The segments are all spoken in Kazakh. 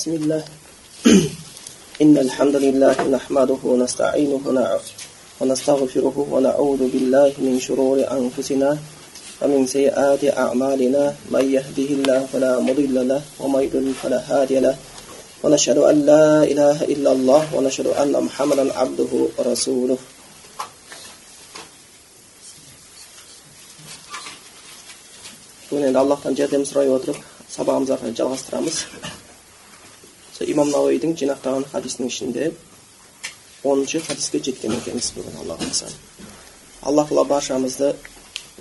بسم الله. إن الحمد لله نحمده ونستعينه ونستغفره ونعوذ بالله من شرور أنفسنا ومن سيئات أعمالنا. من يهده الله فلا مضل له ومن يضلل فلا هادي له. ونشهد أن لا إله إلا الله ونشهد أن محمدا عبده ورسوله. Bugün Allah'tan cehdiğimiz rayı oturup sabahımıza kadar. Имам науидің жинақтаған хадисінің ішінде оныншы хадиске жеткен екенбіз бүгін алла қаласа алла тағала баршамызды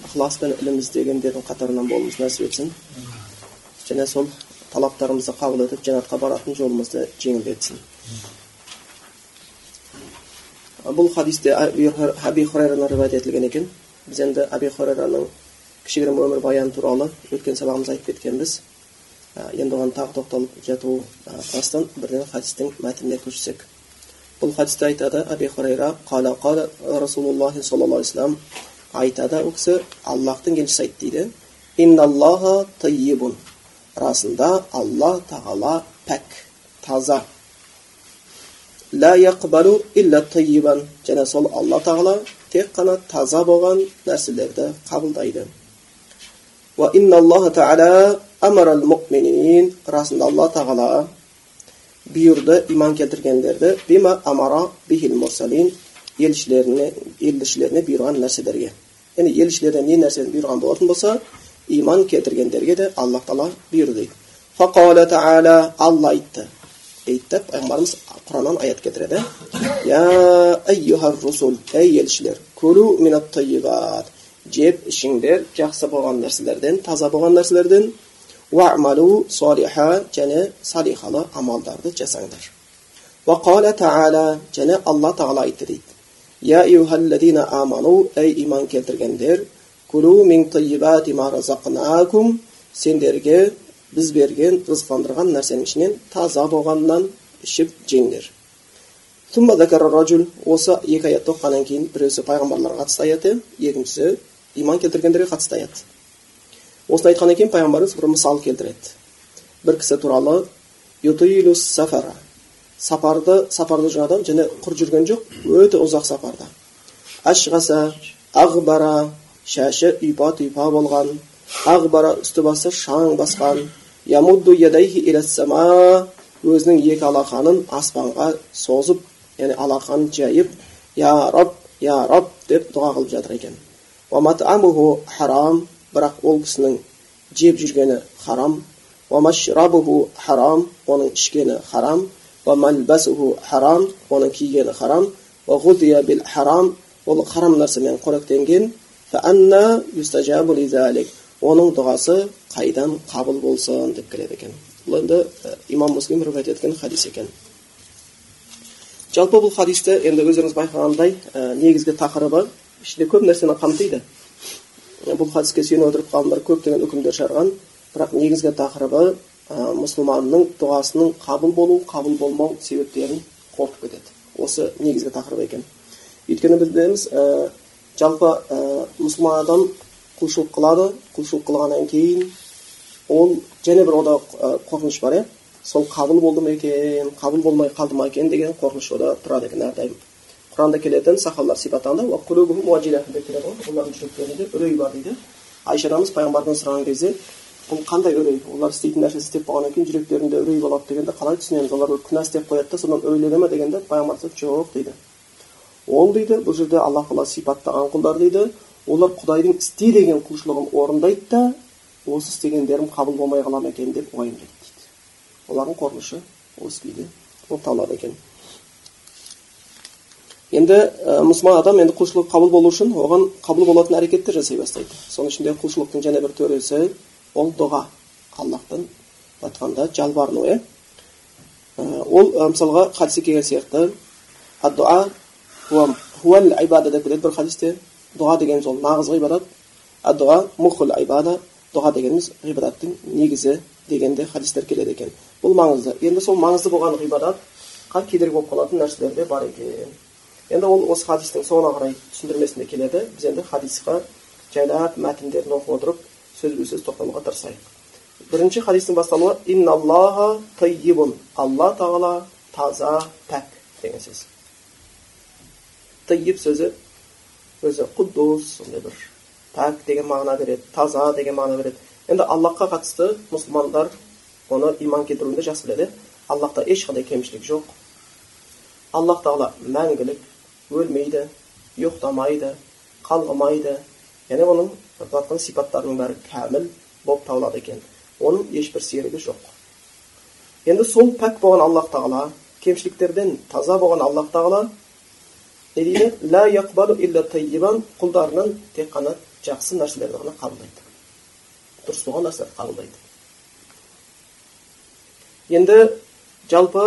ықыласпен ілім іздегендердің қатарынан болуымызды нәсіп етсін және сол талаптарымызды қабыл етіп жәннатқа баратын жолымызды жеңілдетсін бұл хадисте әби хурайрадан риуаят етілген екен біз енді әби хурайраның кішігірім өмірбаяны туралы өткен сабағымызда айтып кеткенбіз енді оған тағы тоқталып жатуастан бірден хадистің мәтініне көшсек. Бұл хадисте айтады әби хурайра қала қала расулаллахи саллаллаху алейхи вассалам айтады ол кісі аллахтың елшісі айтты дейді. Инналлаха тайибун расында алла тағала пәк таза ла яқбалу илля тайибан және сол алла тағала тек қана таза болған нәрселерді қабылдайды. Расында алла тағала бұйырды иман келтіргендерді бима амара бихил мурсалин елшілеріне елшілеріне бұйырған нәрселерге. Яғни елшілерден не нәрсені бұйырған болатын болса иман келтіргендерге де аллах тағала бұйырды дейді. Тағала алла айтты. Дейді пайғамбарымыз құраннан аят келтіреді. Я русул ей елшілер күлу минат жеп ішіңдер жақсы болған нәрселерден таза болған нәрселерден солиха және салихалы амалдарды жасаңдар уақала тағала және алла тағала айтты дейді я юхалладина аману ей иман келтіргендер күлу мин сендерге біз берген рызықтандырған нәрсенің ішінен таза болғаннан ішіп жеңдер осы екі аятты оқығаннан кейін біреусі пайғамбарларға қатысты аяты екіншісі иман келтіргендерге қатысты аят осыны айтқаннан кейін пайғамбарымыз бір мысал келтіреді. Бір кісі туралы сафара сапарды жүрген адам және құр жүрген жоқ өте ұзақ сапарда. Ашғаса ағбара шашы ұйпа тұйпа болған ағбара үсті басы шаң басқан ямудду өзінің екі алақанын аспанға созып яғни алақанын жайып я раб я раб деп дұға қылып жатыр екен. Бірақ ол кісінің жеп жүргені харам харам оның ішкені харам харам оның кигені харам харам ол харам нәрсемен қоректенген оның дұғасы қайдан қабыл болсын деп келеді екен. Бұл енді имам муслим риуаят еткен хадис екен. Жалпы бұл хадисті енді өздеріңіз байқағандай негізгі тақырыбы ішінде көп нәрсені қамтиды. Бұл хадиске сүйене отырып ғалымдар көптеген үкімдер шығарған бірақ негізгі тақырыбы ә, мұсылманның дұғасының қабыл болу қабыл болмау себептерін қорытып кетеді осы негізгі тақырып екен өйткені біз білеміз ә, жалпы ә, мұсылман адам құлшылық қылады құлшылық қылғаннан кейін ол және бір ода қорқыныш бар иә сол қабыл болды ма екен қабыл болмай қалды ма екен деген қорқыныш ода тұрады екен әрдайым құранда келетін сахабалар сипаттағанда келеді ғой олардың жүректерінде үрей бар дейді айша анамыз пайғамбардан сұраған кезде бұл қандай үрей олар істейтін нәрсесі істеп болғаннан кейін жүректерінде үрей болады дегенде қалай түсінеміз олар күнә істеп қояды да содан үрейлене ма дегенде пайғамбар жоқ дейді ол дейді бұл жерде алла тағала сипаттаған құлдар дейді олар құдайдың істе деген құлшылығын орындайды да осы істегендерім қабыл болмай қала ма екен деп уайымдайды дейді олардың қорқынышы осы күйде болып табылады екен енді ә, мұсылман адам енді құлшылық қабыл болу үшін оған қабыл болатын әрекеттер жасай бастайды соның ішінде құлшылықтың және бір төресі ол дұға аллахтан айтқанда жалбарыну иә ол мысалға хадисте келген сияқты деп келеді бір хадисте дұға деген сол нағыз ғибадат дұға дегеніміз ғибадаттың негізі дегенде хадистер келеді екен бұл маңызды енді сол маңызды болған ғибадатқа кедергі болып қалатын нәрселер де бар екен енді ол осы хадистің соңына қарай түсіндірмесінде келеді біз енді хадисқа жайлап мәтіндерін оқып отырып сөзбе сөз тоқталуға тырысайық бірінші хадистің басталуы инналлаха тайибун алла тағала таза пәк деген сөз тайиб сөзі өзі құддус сондай бір пәк деген мағына береді таза деген мағына береді енді аллахқа қатысты мұсылмандар оны иман келтіруінде жақсы біледі аллахта ешқандай кемшілік жоқ аллах тағала мәңгілік өлмейді ұйықтамайды қалғымайды яғни оның заттың сипаттарының бәрі кәміл болып табылады екен оның ешбір серігі жоқ енді сол пәк болған аллах тағала кемшіліктерден таза болған аллах тағала не дейді құлдарынан тек қана жақсы нәрселерді ғана қабылдайды дұрыс болған нәрселерді қабылдайды енді жалпы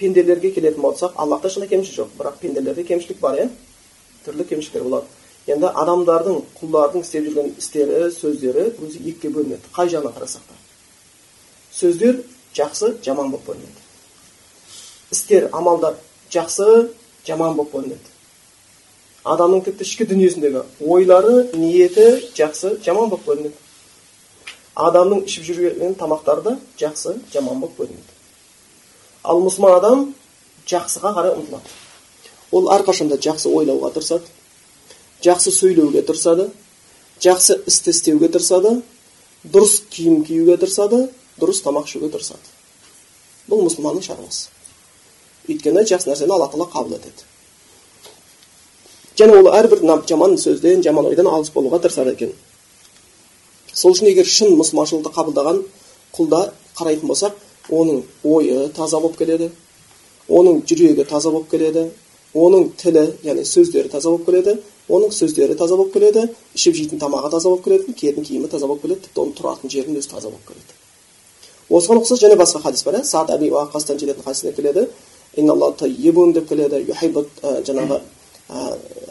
пенделерге келетін болсақ аллахта ешқандай кемшілік жоқ бірақ пенделерде кемшілік бар иә түрлі кемшіліктер болады енді адамдардың құлдардың істеп жүрген істері сөздері өзі екіге бөлінеді қай жағынан қарасақ та сөздер жақсы жаман болып бөлінеді істер амалдар жақсы жаман болып бөлінеді адамның тіпті ішкі дүниесіндегі ойлары ниеті жақсы жаман болып бөлінеді адамның ішіп жүрген тамақтары да жақсы жаман болып бөлінеді ал мұсылман адам жақсыға қарай ұмтылады. Ол әрқашанда жақсы ойлауға тырысады жақсы сөйлеуге тырысады жақсы істі істеуге тырысады дұрыс киім киюге тырысады дұрыс тамақ ішуге тырысады. Бұл мұсылманның шаруасы. Өйткені жақсы нәрсені алла тағала қабыл етеді. Және ол әрбір жаман сөзден жаман ойдан алыс болуға тырысады екен. Сол үшін егер шын мұсылманшылықты қабылдаған құлда қарайтын болсақ оның ойы таза болып келеді оның жүрегі таза болып келеді оның тілі яғни сөздері таза болып келеді оның сөздері таза болып келеді ішіп жейтін тамағы таза болып келеді киетін киімі таза болып келеді тіпті оның тұратын жерінің өзі таза болып келеді осыған ұқсас және басқа хадис бар иә саад әби уақастан келетін хадисте келеді деп келеді жаңағы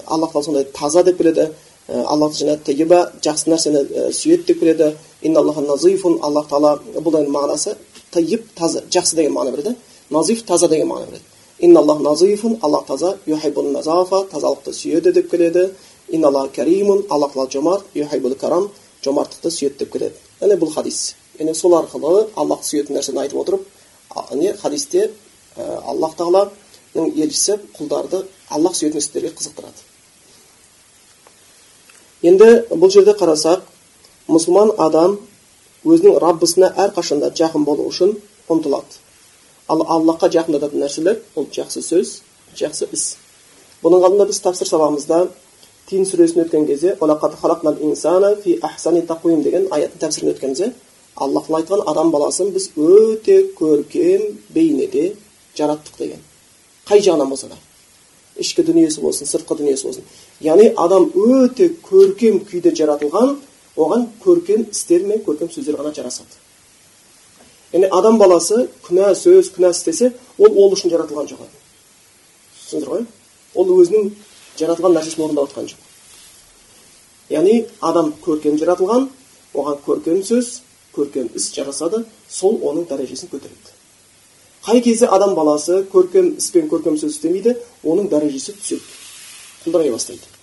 алла тағала сондай таза деп келеді алла тайиба жақсы нәрсені сүйеді деп келеді аллах тағала бұл енді мағынасы тайиб таза жақсы деген мағына береді назиф таза деген мағына береді инналлах назифун аллах таза юхибун назафа тазалықты сүйеді деп келеді инналлах каримун аллах тағала жомарт юхибул карам жомарттықты сүйеді деп келеді яғни бұл хадис яғни сол арқылы аллахты сүйетін нәрсені айтып отырып не хадисте аллах тағаланың елшісі құлдарды аллах сүйетін істерге қызықтырады енді бұл жерде қарасақ мұсылман адам өзінің раббысына әрқашанда жақын болу үшін ұмтылады ал аллахқа жақындататын нәрселер ол жақсы сөз жақсы іс бұның алдында біз тапсыр сабағымызда тин сүресін өткен кезде деген аяттың тәпсірін өткенбіз иә алла тағала айтқан адам баласын біз өте көркем бейнеде жараттық деген қай жағынан болса да ішкі дүниесі болсын сыртқы дүниесі болсын яғни адам өте көркем күйде жаратылған оған көркем істер мен көркем сөздер ғана жарасады. Яғни адам баласы күнә сөз күнә істесе ол ол үшін жаратылған жоқ түсіндіңіздер ғой? Ол өзінің жаратылған нәрсесін орындап жатқан жоқ. Яғни адам көркем жаратылған оған көркем сөз көркем іс жарасады сол оның дәрежесін көтереді. Қай кезде адам баласы көркем іс пен көркем сөз істемейді оның дәрежесі түседі құлдырай бастайды.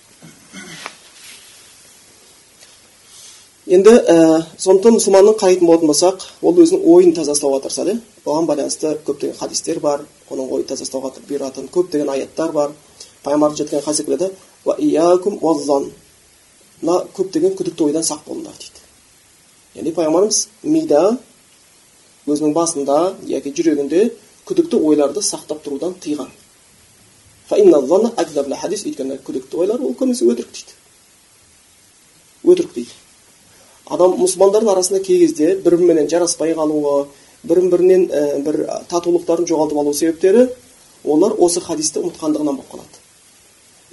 Енді ә, сондықтан мұсылманның қарайтын болатын болсақ ол өзінің ойын таза ұстауға тырысады оған байланысты көптеген хадистер бар оның ойын таза ұстауға бұйыратын көптеген аяттар бар пайғамбарымыз жеткен хадис келеді мына көптеген күдікті ойдан сақ болыңдар дейді яғни пайғамбарымыз мида өзінің басында яки жүрегінде күдікті ойларды сақтап тұрудан тыйған өйткені күдікті ойлар ол көбінесе өтірік дейді өтірік дейді адам мұсылмандардың арасында кей кезде бір біріменен жараспай қалуы бір бірінен ә, бір татулықтарын жоғалтып алу себептері олар осы хадисті ұмытқандығынан болып қалады.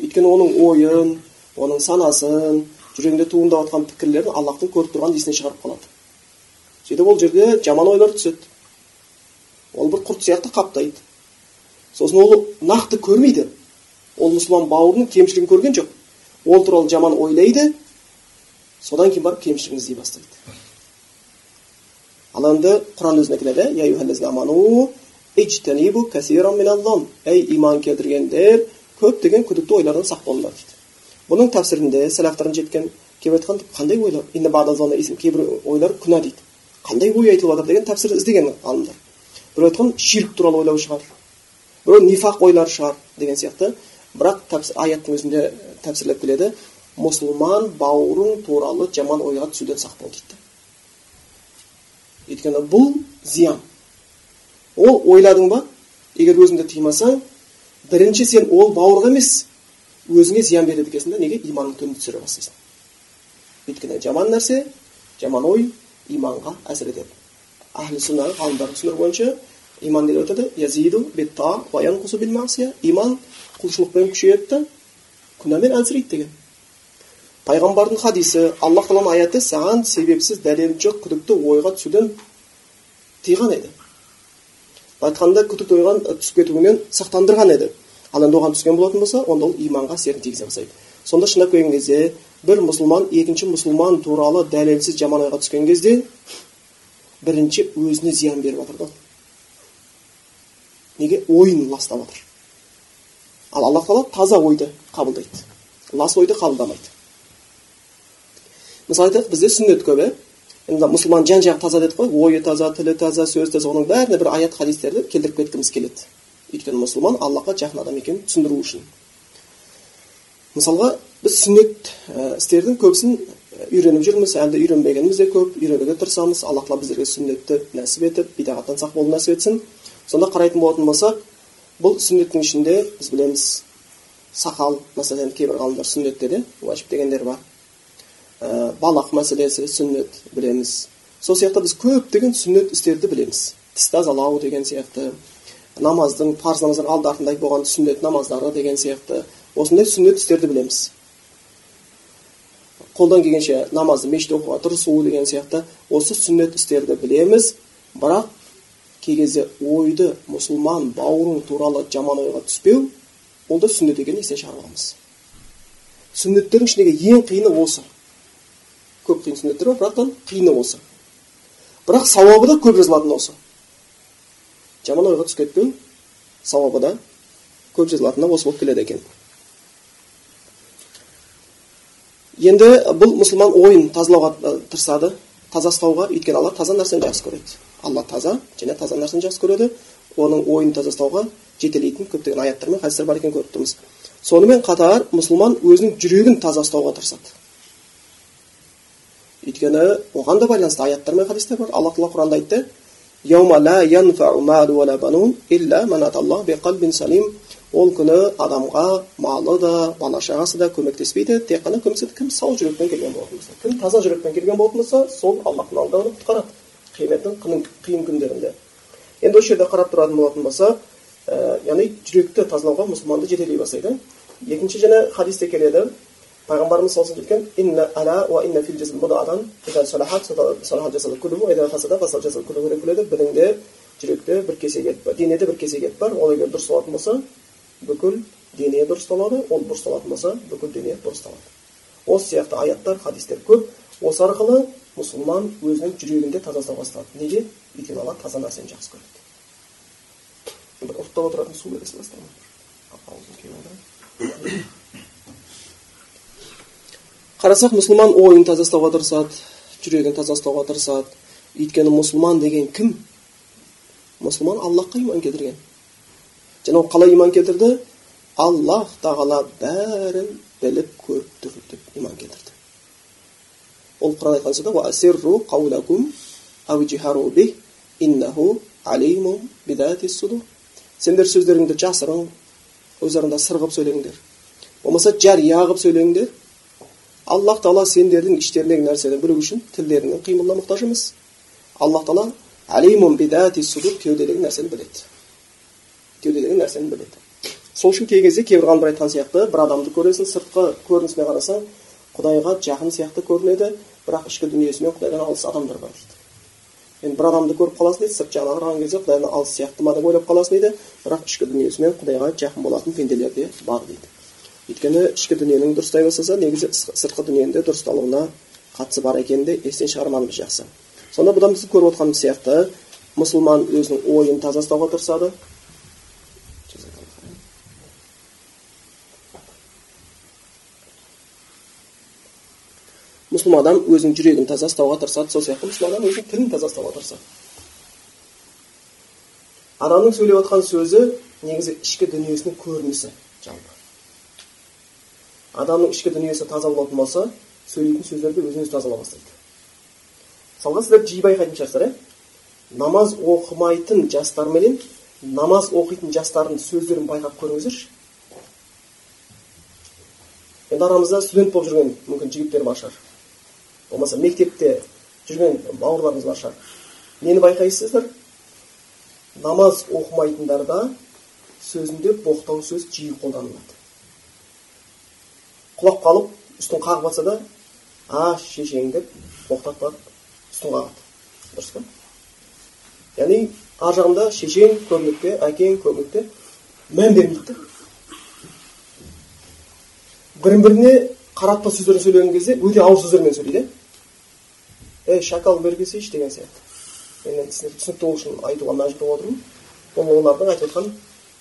Өйткені оның ойын оның санасын жүрегінде туындап жатқан пікірлерін аллахтың көріп тұрған есіне шығарып қалады. Сөйтіп ол жерде жаман ойлар түседі. Ол бір құрт сияқты қаптайды. Сосын ол нақты көрмейді. Ол мұсылман бауырының кемшілігін көрген жоқ. Ол туралы жаман ойлайды содан кейін барып кемшілігін іздей бастайды ал енді құран өзіне келеді ей иман келтіргендер көптеген күдікті ойлардан сақ болыңдар дейді бұның тәпсірінде сәлафтардан жеткен келіп айтқан қандай ойлар кейбір ойлар күнә дейді қандай ой айтылып жатыр деген тәпсір іздеген ғалымдар біреу айтқан ширк туралы ойлау шығар біреу нифақ ойлар шығар деген сияқты бірақ аяттың өзінде тәпсірлеп келеді мұсылман бауырың туралы жаман ойға түсуден сақ бол дейді өйткені бұл зиян ол ойладың ба егер өзіңді тыймасаң бірінші сен ол бауырға емес өзіңе зиян береді екенсің да неге иманның төмен түсіре бастайсың өйткені жаман нәрсе жаман ой иманға әсер етеді әхлі сүнна ғалымдардың түсінігі бойынша иман деп айтады иман құлшылықпен күшейеді да күнәмен әлсірейді деген пайғамбардың хадисі аллах тағаланың аяты саған себепсіз дәлелі жоқ күдікті ойға түсуден тыйған еді былай айтқанда күдікті ойға түсіп кетуінен сақтандырған еді ал енді оған түскен болатын болса онда ол иманға әсерін тигізе бастайды сонда шындап келген кезде бір мұсылман екінші мұсылман туралы дәлелсіз жаман ойға түскен кезде бірінші өзіне зиян беріп жатыр да неге ойын ластап жатыр ал алла тағала таза ойды қабылдайды лас ойды қабылдамайды мысалы айтайық бізде сүннет көп иә енді мұсылман жан жағы таза дедік қой ойы таза тілі таза сөзі таза оның бәріне бір аят хадистерді келтіріп кеткіміз келеді өйткені мұсылман аллахқа жақын адам екенін түсіндіру үшін мысалға біз сүннет істердің көбісін үйреніп жүрміз әлі де үйренбегеніміз де көп үйренуге тырысамыз алла тағала біздерге сүннетті нәсіп етіп бидағаттан сақ болуды нәсіп етсін сонда қарайтын болатын болсақ бұл сүннеттің ішінде біз білеміз сақал мәселен кейбір ғалымдар сүннет деді уәжіп дегендер бар ә, балақ мәселесі сүннет білеміз сол сияқты біз көптеген сүннет істерді білеміз. Тіс тазалау деген сияқты намаздың парыз намаздың алды артында болған сүннет намаздары деген сияқты осындай сүннет істерді білеміз. Қолдан келгенше намазды мешітте оқуға тырысу деген сияқты осы сүннет істерді білеміз. Бірақ кей кезде ойды мұсылман бауырың туралы жаман ойға түспеу ол да сүннет екенін естен шығарып аламыз сүннеттердің ішіндегі ең қиыны осы. Көп қиын сүннеттер бар бірақтан қиыны осы бірақ сауабы да көп жазылатын осы жаман ойға түсіп кетпеу сауабы да көп жазылатыны осы болып келеді екен енді бұл мұсылман ойын тазалауға тырысады таза ұстауға өйткені алла таза нәрсені жақсы көреді алла таза және таза нәрсені жақсы көреді оның ойын таза ұстауға жетелейтін көптеген аяттар мен хадистер бар екенін көріп тұрмыз сонымен қатар мұсылман өзінің жүрегін таза ұстауға тырысады өйткені оған да байланысты аяттар мен хадистер бар. Алла тағала құранда айтты ол күні адамға малы да бала шағасы да көмектеспейді. Тек қана көмектеседі кім сау жүрекпен келген болатын болса кім таза жүрекпен келген болатын болса сол аллахтың алдында оны құтқарады қияметтің қиын күндерінде. Енді осы жерде қарап тұратын болатын болса ә, яғни жүректі тазалауға мұсылманды жетелей бастайды. Екінші және хадисте келеді біліңдер жүректе бір кесек ет бар денеде бір кесек ет бар ол егер дұрысталатын болса бүкіл дене дұрысталады ол бұрысталатын болса бүкіл дене бұрысталады осы сияқты аяттар хадистер көп осы арқылы мұсылман өзінің жүрегінде таза ұстай бастады неге өйткені алла таза нәрсені жақсы көреді бір ұрттап отыратын су бересіз ба қарасақ мұсылман ойын таза ұстауға тырысады жүрегін таза ұстауға тырысады өйткені мұсылман деген кім мұсылман аллахқа иман келтірген және ол қалай иман келтірді аллах тағала бәрін біліп көріп тұр деп иман келтірді ол құран айтқан сендер сөздеріңді жасырың өз сыр қылып сөйлеңдер болмаса жария қылып сөйлеңдер аллах тағала сендердің іштеріңдегі нәрсені білу үшін тілдеріңнің қимылына мұқтаж емес аллах тағала кеудедегі нәрсені біледі кеудедегі нәрсені біледі сол үшін кей кезде кейбір ғалымдар айтқан сияқты бір адамды көресің сыртқы көрінісіне қарасаң құдайға жақын сияқты көрінеді бірақ ішкі дүниесімен құдайдан алыс адамдар бар дейді енді бір адамды көріп қаласың дейді сырт жағынан қараған кезде құдайдан алыс сияқты ма деп ойлап қаласың дейді бірақ ішкі дүниесімен құдайға жақын болатын пенделер де бар дейді өйткені ішкі дүниенің дұрыстай бастаса негізі сыртқы дүниенің де дұрысталуына қатысы бар екенін де естен шығармағанымыз жақсы. Сонда бұдан біз көріп отырғанымыз сияқты мұсылман өзінің ойын таза ұстауға тырысады. Мұсылман адам өзінің жүрегін таза ұстауға тырысады сол сияқты мұсылман адам өзінің тілін таза ұстауға тырысады. Адамның сөйлеп жатқан сөзі негізі ішкі дүниесінің көрінісі жалпы. Адамның ішкі дүниесі таза болатын болса сөйлейтін сөздері де өзінен өзі тазала бастайды мысалға сіздер жиі байқайтын шығарсыздар иә намаз оқымайтын жастар менен намаз оқитын жастардың сөздерін байқап көріңіздерші. Енді арамызда студент болып жүрген мүмкін жігіттер бар шығар. Болмаса мектепте жүрген бауырларымыз бар шығар. Нені байқайсыздар? Намаз оқымайтындарда сөзінде боқтау сөз жиі қолданылады. Құлап қалып үстін қағып жатса да а шешең деп боқтап барып үстін қағады. Дұрыс па? Яғни ар жағында шешең көбінекте әкең көбінекте мән бермейді. Да бірін біріне қаратпа сөздерін сөйлеген кезде өте ауыр сөздермен сөйлейді ей шакал бері келсейші деген сияқты. Мен енді түсінікті болу үшін айтуға мәжбүр болып отырмын бұл олардың айтып жатқан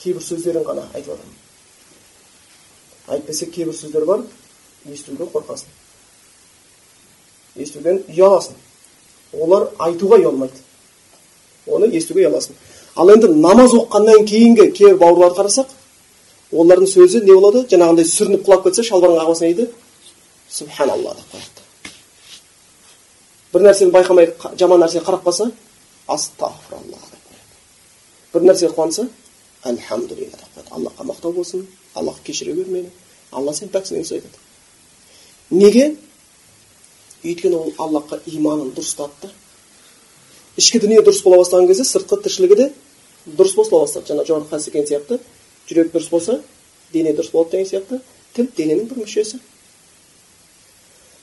кейбір сөздерін ғана айтып жатырмын әйтпесе кейбір сөздер бар естуден қорқасың естуден ұяласың олар айтуға ұялмайды оны естуге ұяласың ал енді намаз оқығаннан кейінгі кейбір бауырларды қарасақ олардың сөзі не болады жаңағындай сүрініп құлап кетсе шалбардың қағбасына дейді субханалла деп қояды бір нәрсені байқамай жаман нәрсеге қарап қалса астағфиралла деп қояды бір нәрсеге қуанса альхамдулилля деп қояды аллахқа мақтау болсын аллах кешіре гөр мені алла сен пәксің сөз айтады неге өйткені ол аллахқа иманын дұрыстады да ішкі дүние дұрыс бола бастаған кезде сыртқы тіршілігі де дұрыс бола бастады жаңа жоғарғы хадис сияқты жүрек дұрыс болса дене дұрыс болады деген сияқты тіл дененің бір мүшесі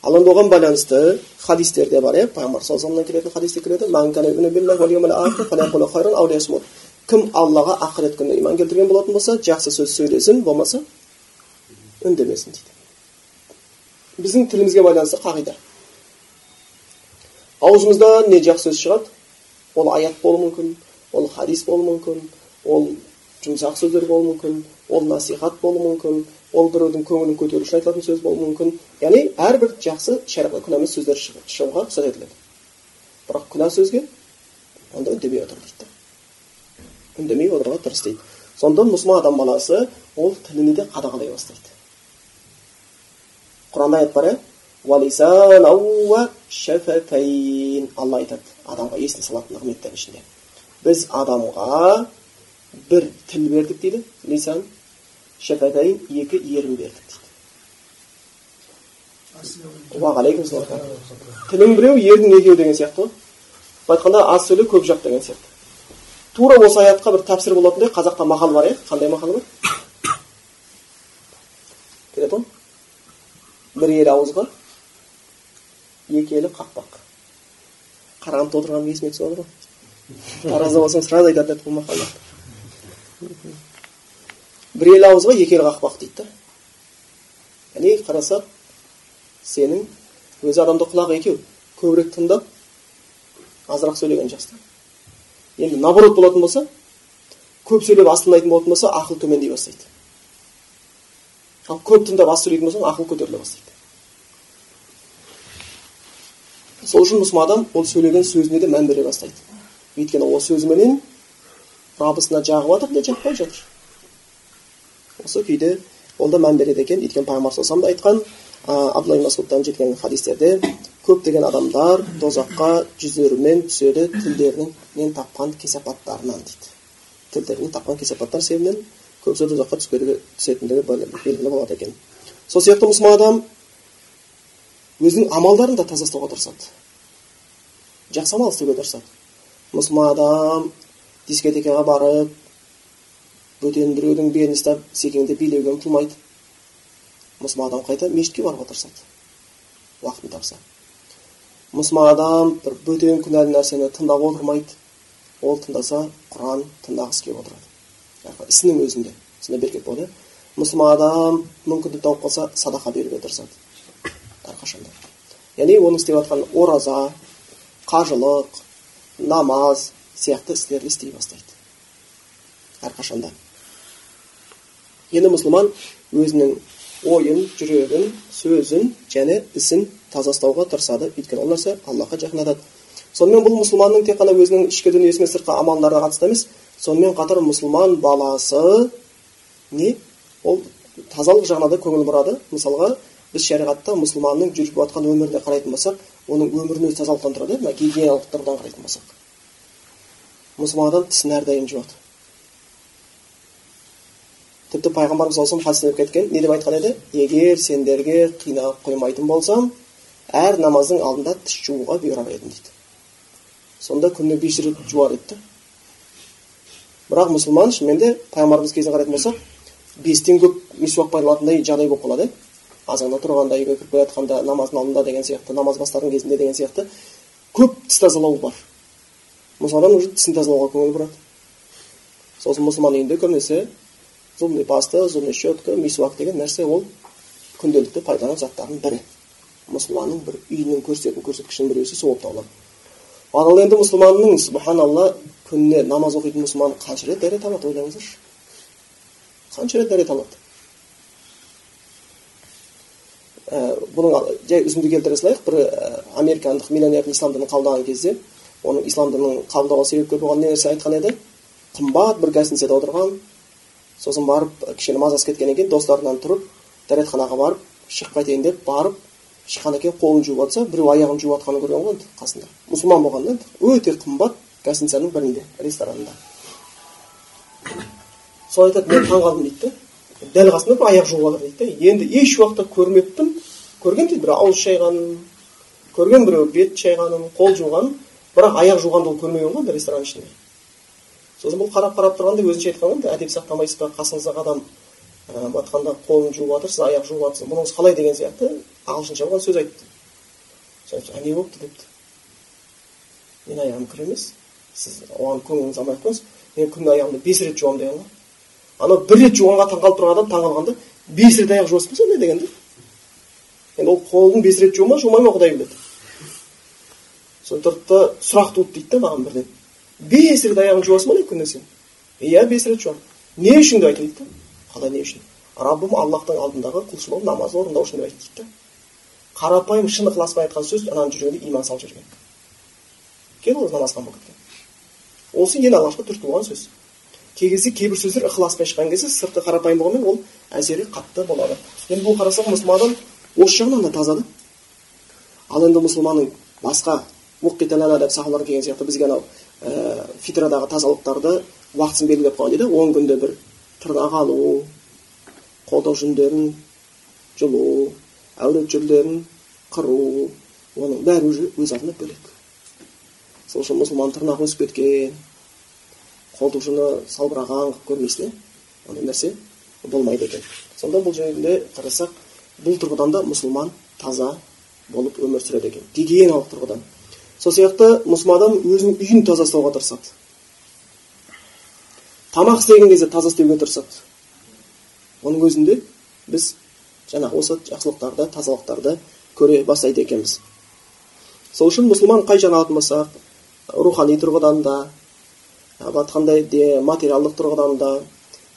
ал енді оған байланысты хадистерде бар иә пайғамбар саллаллаху келетін хадисте келеді кім аллаға ақырет күніне иман келтірген болатын болса жақсы сөз сөйлесін болмаса үндемесін дейді біздің тілімізге байланысты қағида аузымыздан не жақсы сөз шығады ол аят болуы мүмкін ол хадис болуы мүмкін ол жұмсақ сөздер болуы мүмкін ол насихат болуы мүмкін ол біреудің көңілін көтеру үшін айтылатын сөз болуы мүмкін яғни әрбір жақсы шариғатқа күнә емес сөздер шығуға рұқсат етіледі бірақ күнә сөзге онда үндемей отыр дейді үндемей отыруға тырыс дейді сонда мұсылман адам баласы ол тіліне де қадағалай бастайды құранда аят бар иә алла айтады адамға есіне салатын нығметтердің ішінде біз адамға бір тіл бердік дейді лисан шафатайн екі ерін бердік дейді уағалейкум тілің біреу ердің екеуі деген сияқты ғой былай айтқанда аз сөйле көп жап деген сияқты тура осы аятқа бір тәпсір болатындай қазақта мақал бар иә? Қандай мақал бар? Келеді ғой. Бір елі ауызға екі елі қақпақ. Қарағандыда отырғаным есіме түсіп жатыр ғой. Таразда болсаң сразу айтатын еді бұл бір ел ауызға екі ел қақпақ дейді да. Яғни қарасақ сенің өзі адамда құлақ екеу көбірек тыңдап азырақ сөйлеген жақсы енді наоборот болатын болса көп сөйлеп аз тыңдайтын болатын болса ақыл төмендей бастайды. Ал көп тыңдап аз сөйлейтін болсаң ақыл көтеріле бастайды. Сол үшін мұсылман адам ол сөйлеген сөзіне де мән бере бастайды. Өйткені ол сөзіменен рабысына жағып жатыр да жақпай жатыр. Осы күйде ол да мән береді екен. Өйткені пайғамбар саллаллаху да айтқан абдулла масудтан жеткен хадистерде көптеген адамдар тозаққа жүздерімен түседі тілдерінен тапқан кесапаттарынан дейді. Тілдерінен тапқан кесапаттар себебінен көбісі тозаққа түсетіндігі белгілі болады екен. Сол сияқты мұсылман адам өзінің амалдарын да таза ұстауға тырысады. Жақсы амал істеуге тырысады. Мұсылман адам дискотекаға барып бөтен біреудің белін ұстап секеңдеп билеуге ұмтылмайды. Мұсылман адам қайта мешітке баруға тырысады. Уақытын тапса. Мұсылман адам бір бөтен күнәлі нәрсені тыңдап отырмайды. Ол тыңдаса құран тыңдағысы келіп отырады. Ісінің өзінде сонда берекет болады мұсылман адам мүмкіндік тауып қалса садақа беруге тырысады. Әрқашанда. Яғни оның істеп жатқан ораза қажылық намаз сияқты істерді істей бастайды. Әрқашанда. Енді мұсылман өзінің ойын жүрегін сөзін және ісін таза ұстауға тырысады өйткені ол нәрсе аллахқа жақындатады сонымен бұл мұсылманның тек қана өзінің ішкі дүниесіне сыртқы амалдарына қатысты емес сонымен қатар мұсылман баласы не ол тазалық жағына да көңіл бұрады мысалға біз шариғатта мұсылманның жүріп жатқан өміріне қарайтын болсақ оның өмірін өзі тазалықтан тұрады мына гигиеналық тұрғыдан қарайтын болсақ мұсылман адам тісін әрдайым жуады тіпті пайғамбарымыз саллаллаху алейhi кеткен не деп айтқан еді? Егер сендерге қинап қоймайтын болсам әр намаздың алдында тіс жууға бұйырар едім дейді. Сонда күніне бес рет жуар еді бірақ мұсылман шынымен де пайғамбарымыз кезіне қарайтын болсақ бестен көп мисуак пайдаланатындай жағдай болып қалады. Азанда тұрғанда үйге кіріп бара жатқанда намаздың алдында деген сияқты намаз бастаған кезінде деген сияқты көп тіс тазалау бар. Мұсылман уже тісін тазалауға көңіл бұрады. Сосын мұсылман үйінде көбінесе зубный паста зубный щетка мисуак деген нәрсе ол күнделікті пайдаланған заттардың бірі мұсылманның бір үйінің көрсететін көрсеткішінің біреусі сол болып табылады ал енді мұсылманның субханалла күніне намаз оқитын мұсылман қанша рет дәрет алады ойлаңыздаршы қанша рет дәрет алады ә, бұның жай үзінді келтіре салайық бір ә, американдық миллионердің ислам дінін қабылдаған кезде оның ислам дінін қабылдауға себепкер болған не нәрсе айтқан еді қымбат бір гостиницада отырған сосын барып кішкене мазасы кеткеннен кейін достарынан тұрып дәретханаға барып шығып қайтайын деп барып шыққаннан кейін қолын жуып жатса біреу аяғын жуып жатқанын көрген ғой енді қасында. Мұсылман болған да өте қымбат гостиницаның бірінде ресторанында. Сол айтады мен таңқалдым дейді да дәл қасында бір аяқ жуып жатыр дейді да енді еш уақытта көрмеппін. Көрген дейді біреу ауыз шайғанын көрген біреу бет шайғанын қол жуғанын бірақ аяқ жуғанды ол көрмеген ғой енді ресторан ішінде. Сосын бұл қарап қарап тұрғанда өзінше айтқан ғой әдеп сақтамайсыз ба қасыңыздағы адам батқанда қолын жуып жатыр сіз аяқ жуып жатырсыз бұныңыз қалай деген сияқты ағылшынша болған сөз айтты. А не болыпты депті. Менің аяғым кір емес сіз оған көңіліңіз алмай ақ қойыңыз мен күніне аяғымды бес рет жуамын деген ғой. Анау бір рет жуғанға таңқалып тұрған адам таңқалғанда бес рет аяқ жуасыз ба сондай деген да енді ол қолын бес рет жуу ма жумай ма құдай біледі? Сосын тұрды да сұрақ туды дейді да маған бірден. Бес рет аяғыңды жуасың ба дейді күніне сен иә бес рет жуамын не үшін деп айтты дейді да қалай не үшін раббым аллахтың алдындағы құлшылығын намаз орындау үшін деп айтты дейді да қарапайым шын ықыласпен айтқан сөз ананың жүрегіне иман салып жіберген кейін ол намазхан болып кеткен осы ең алғашқы түртіп сөз кей кезде кейбір сөздер ықыласпен шыққан кезде сырты қарапайым болғанмен ол әсері қатты болады енді бұл қарасақ мұсылман адам осы жағынан да таза да ал енді мұсылманның басқа деп сахабалар келген сияқты бізге анау ә, фитрадағы тазалықтарды уақытысын белгілеп қойған дейді он күнде бір тырнақ алу қолдау жүндерін жұлу әурет жүрлерін қыру оның бәрі уже өз алдына бөлек. Сол үшін мұсылман тырнағы өсіп кеткен қолтушыны салбыраған қылып көрмейсің иә ондай нәрсе болмайды екен. Сонда бұл жөнінде қарасақ бұл тұрғыдан да мұсылман таза болып өмір сүреді екен. Гигиеналық тұрғыдан. Сол сияқты мұсылман адам өзінің үйін таза ұстауға тырысады. Тамақ істеген кезде таза істеуге тырысады. Оның өзінде біз жаңағы осы жақсылықтарды тазалықтарды көре бастайды екенбіз. Сол үшін мұсылман қай жағын алатын болсақ рухани тұрғыдан да айтқандай материалдық тұрғыдан да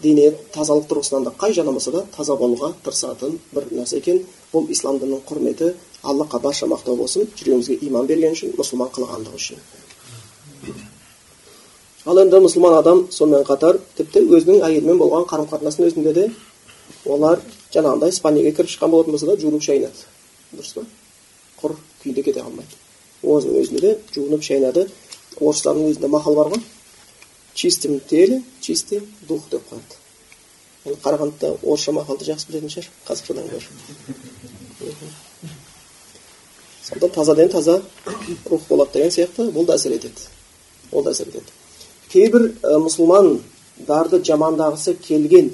дене тазалық тұрғысынан да қай жағынан болса да таза болуға тырысатын бір нәрсе екен. Бұл ислам дінінің құрметі аллахқа барша мақтау болсын жүрегімізге иман берген үшін мұсылман қылғандығы үшін ал енді мұсылман адам сонымен қатар тіпті өзінің әйелімен болған қарым қатынасының өзінде де олар жаңағындай испанияға кіріп шыққан болатын болса да жуынып шайынады дұрыс па құр күйінде кете қалмайды өзінің өзінде де жуынып шайынады орыстардың өзінде мақал бар ғой чистым теле чистый дух деп қояды енді қарағандыда орысша мақалды жақсы білетін шығар қазақшадан гөрі сонда тазадан таза рух болады деген сияқты бұл да әсер етеді ол да әсер етеді кейбір ә, мұсылмандарды жамандағысы келген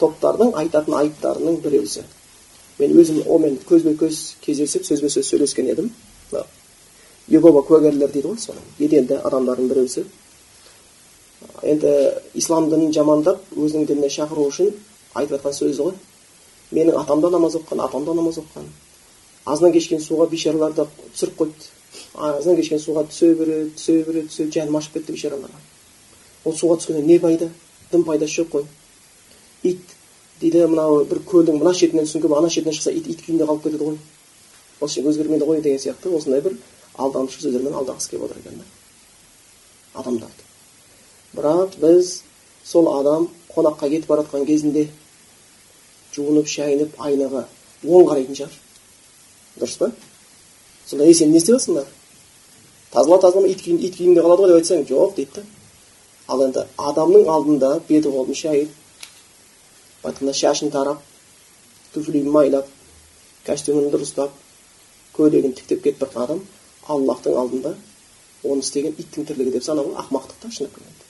топтардың айтатын айыптарының біреусі мен өзім онымен көзбе көз кездесіп сөзбе сөз сөйлескен едім егова куәгерлер дейді ғой соның беделді адамдардың біреусі енді ислам дінін жамандап өзінің дініне шақыру үшін айтып жатқан сөзі ғой менің атам да намаз оқыған апам да намаз оқыған азынан кешкен суға бейшараларды түсіріп қойыпты азынан кешкен суға түсе береді түсе береді түсе жаным ашып кетті бейшараларға ол суға түскеннен не пайда? Дым пайдасы жоқ қой. Ит. Дейді мынау бір көлдің мына шетінен сүңгіп ана шетінен шықса ит ит күйінде қалып кетеді ғой. Осы өзгермейді ғой деген сияқты. Осындай бір алдамшы сөздермен алдағысы келіп отыр екен да. Адамдарды бірақ біз сол адам қонаққа кетіп бара жатқан кезінде жуынып шайынып айнаға оң қарайтын шығар. Дұрыс па? Сонда ей сен не істеп жатрсыңдар тазала тазалама ит ит күйінде қалады ғой деп айтсаң жоқ дейді да. Ал енді адамның алдында беті қолын шайып былай айтқанда шашын тарап туфлиін майлап костюмін дұрыстап көйлегін тіктеп кетіп жатқан адам аллахтың алдында оны істеген иттің тірлігі деп санау ақымақтық та шындап келгенде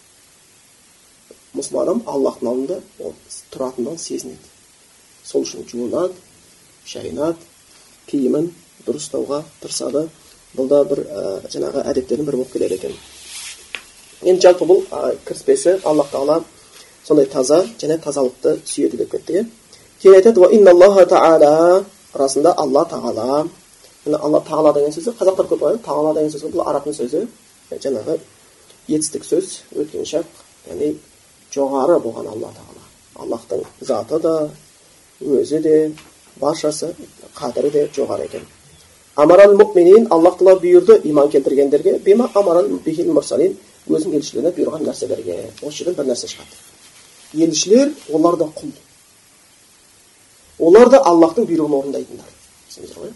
мұсылман адам аллахтың алдында ол тұратындығын сезінеді. Сол үшін жуынады шайынады киімін дұрыстауға тырысады. Бұл да бір ә, жаңағы әдеттердің бірі болып келеді екен. Енді жалпы бұл ә, кіріспесі аллах тағала сондай таза және тазалықты сүйеді деп кеттік иә. Кейін айтады расында алла тағала. Мына алла тағала деген сөзі қазақтар көп қояды тағала деген сөз бұл арабтың сөзі. Жаңағы етістік сөз өткен шақ яғни жоғары болған алла тағала. Аллахтың заты да өзі де баршасы қадірі де жоғары екен амарал муминин аллах тағала бұйырды иман келтіргендерге бима амарал бихил мурсалин өзінің елшілеріне бұйырған нәрселерге осы жерден бір нәрсе шығады елшілер олар да құл олар да аллахтың бұйрығын орындайтындар түсіндіңіздер ғой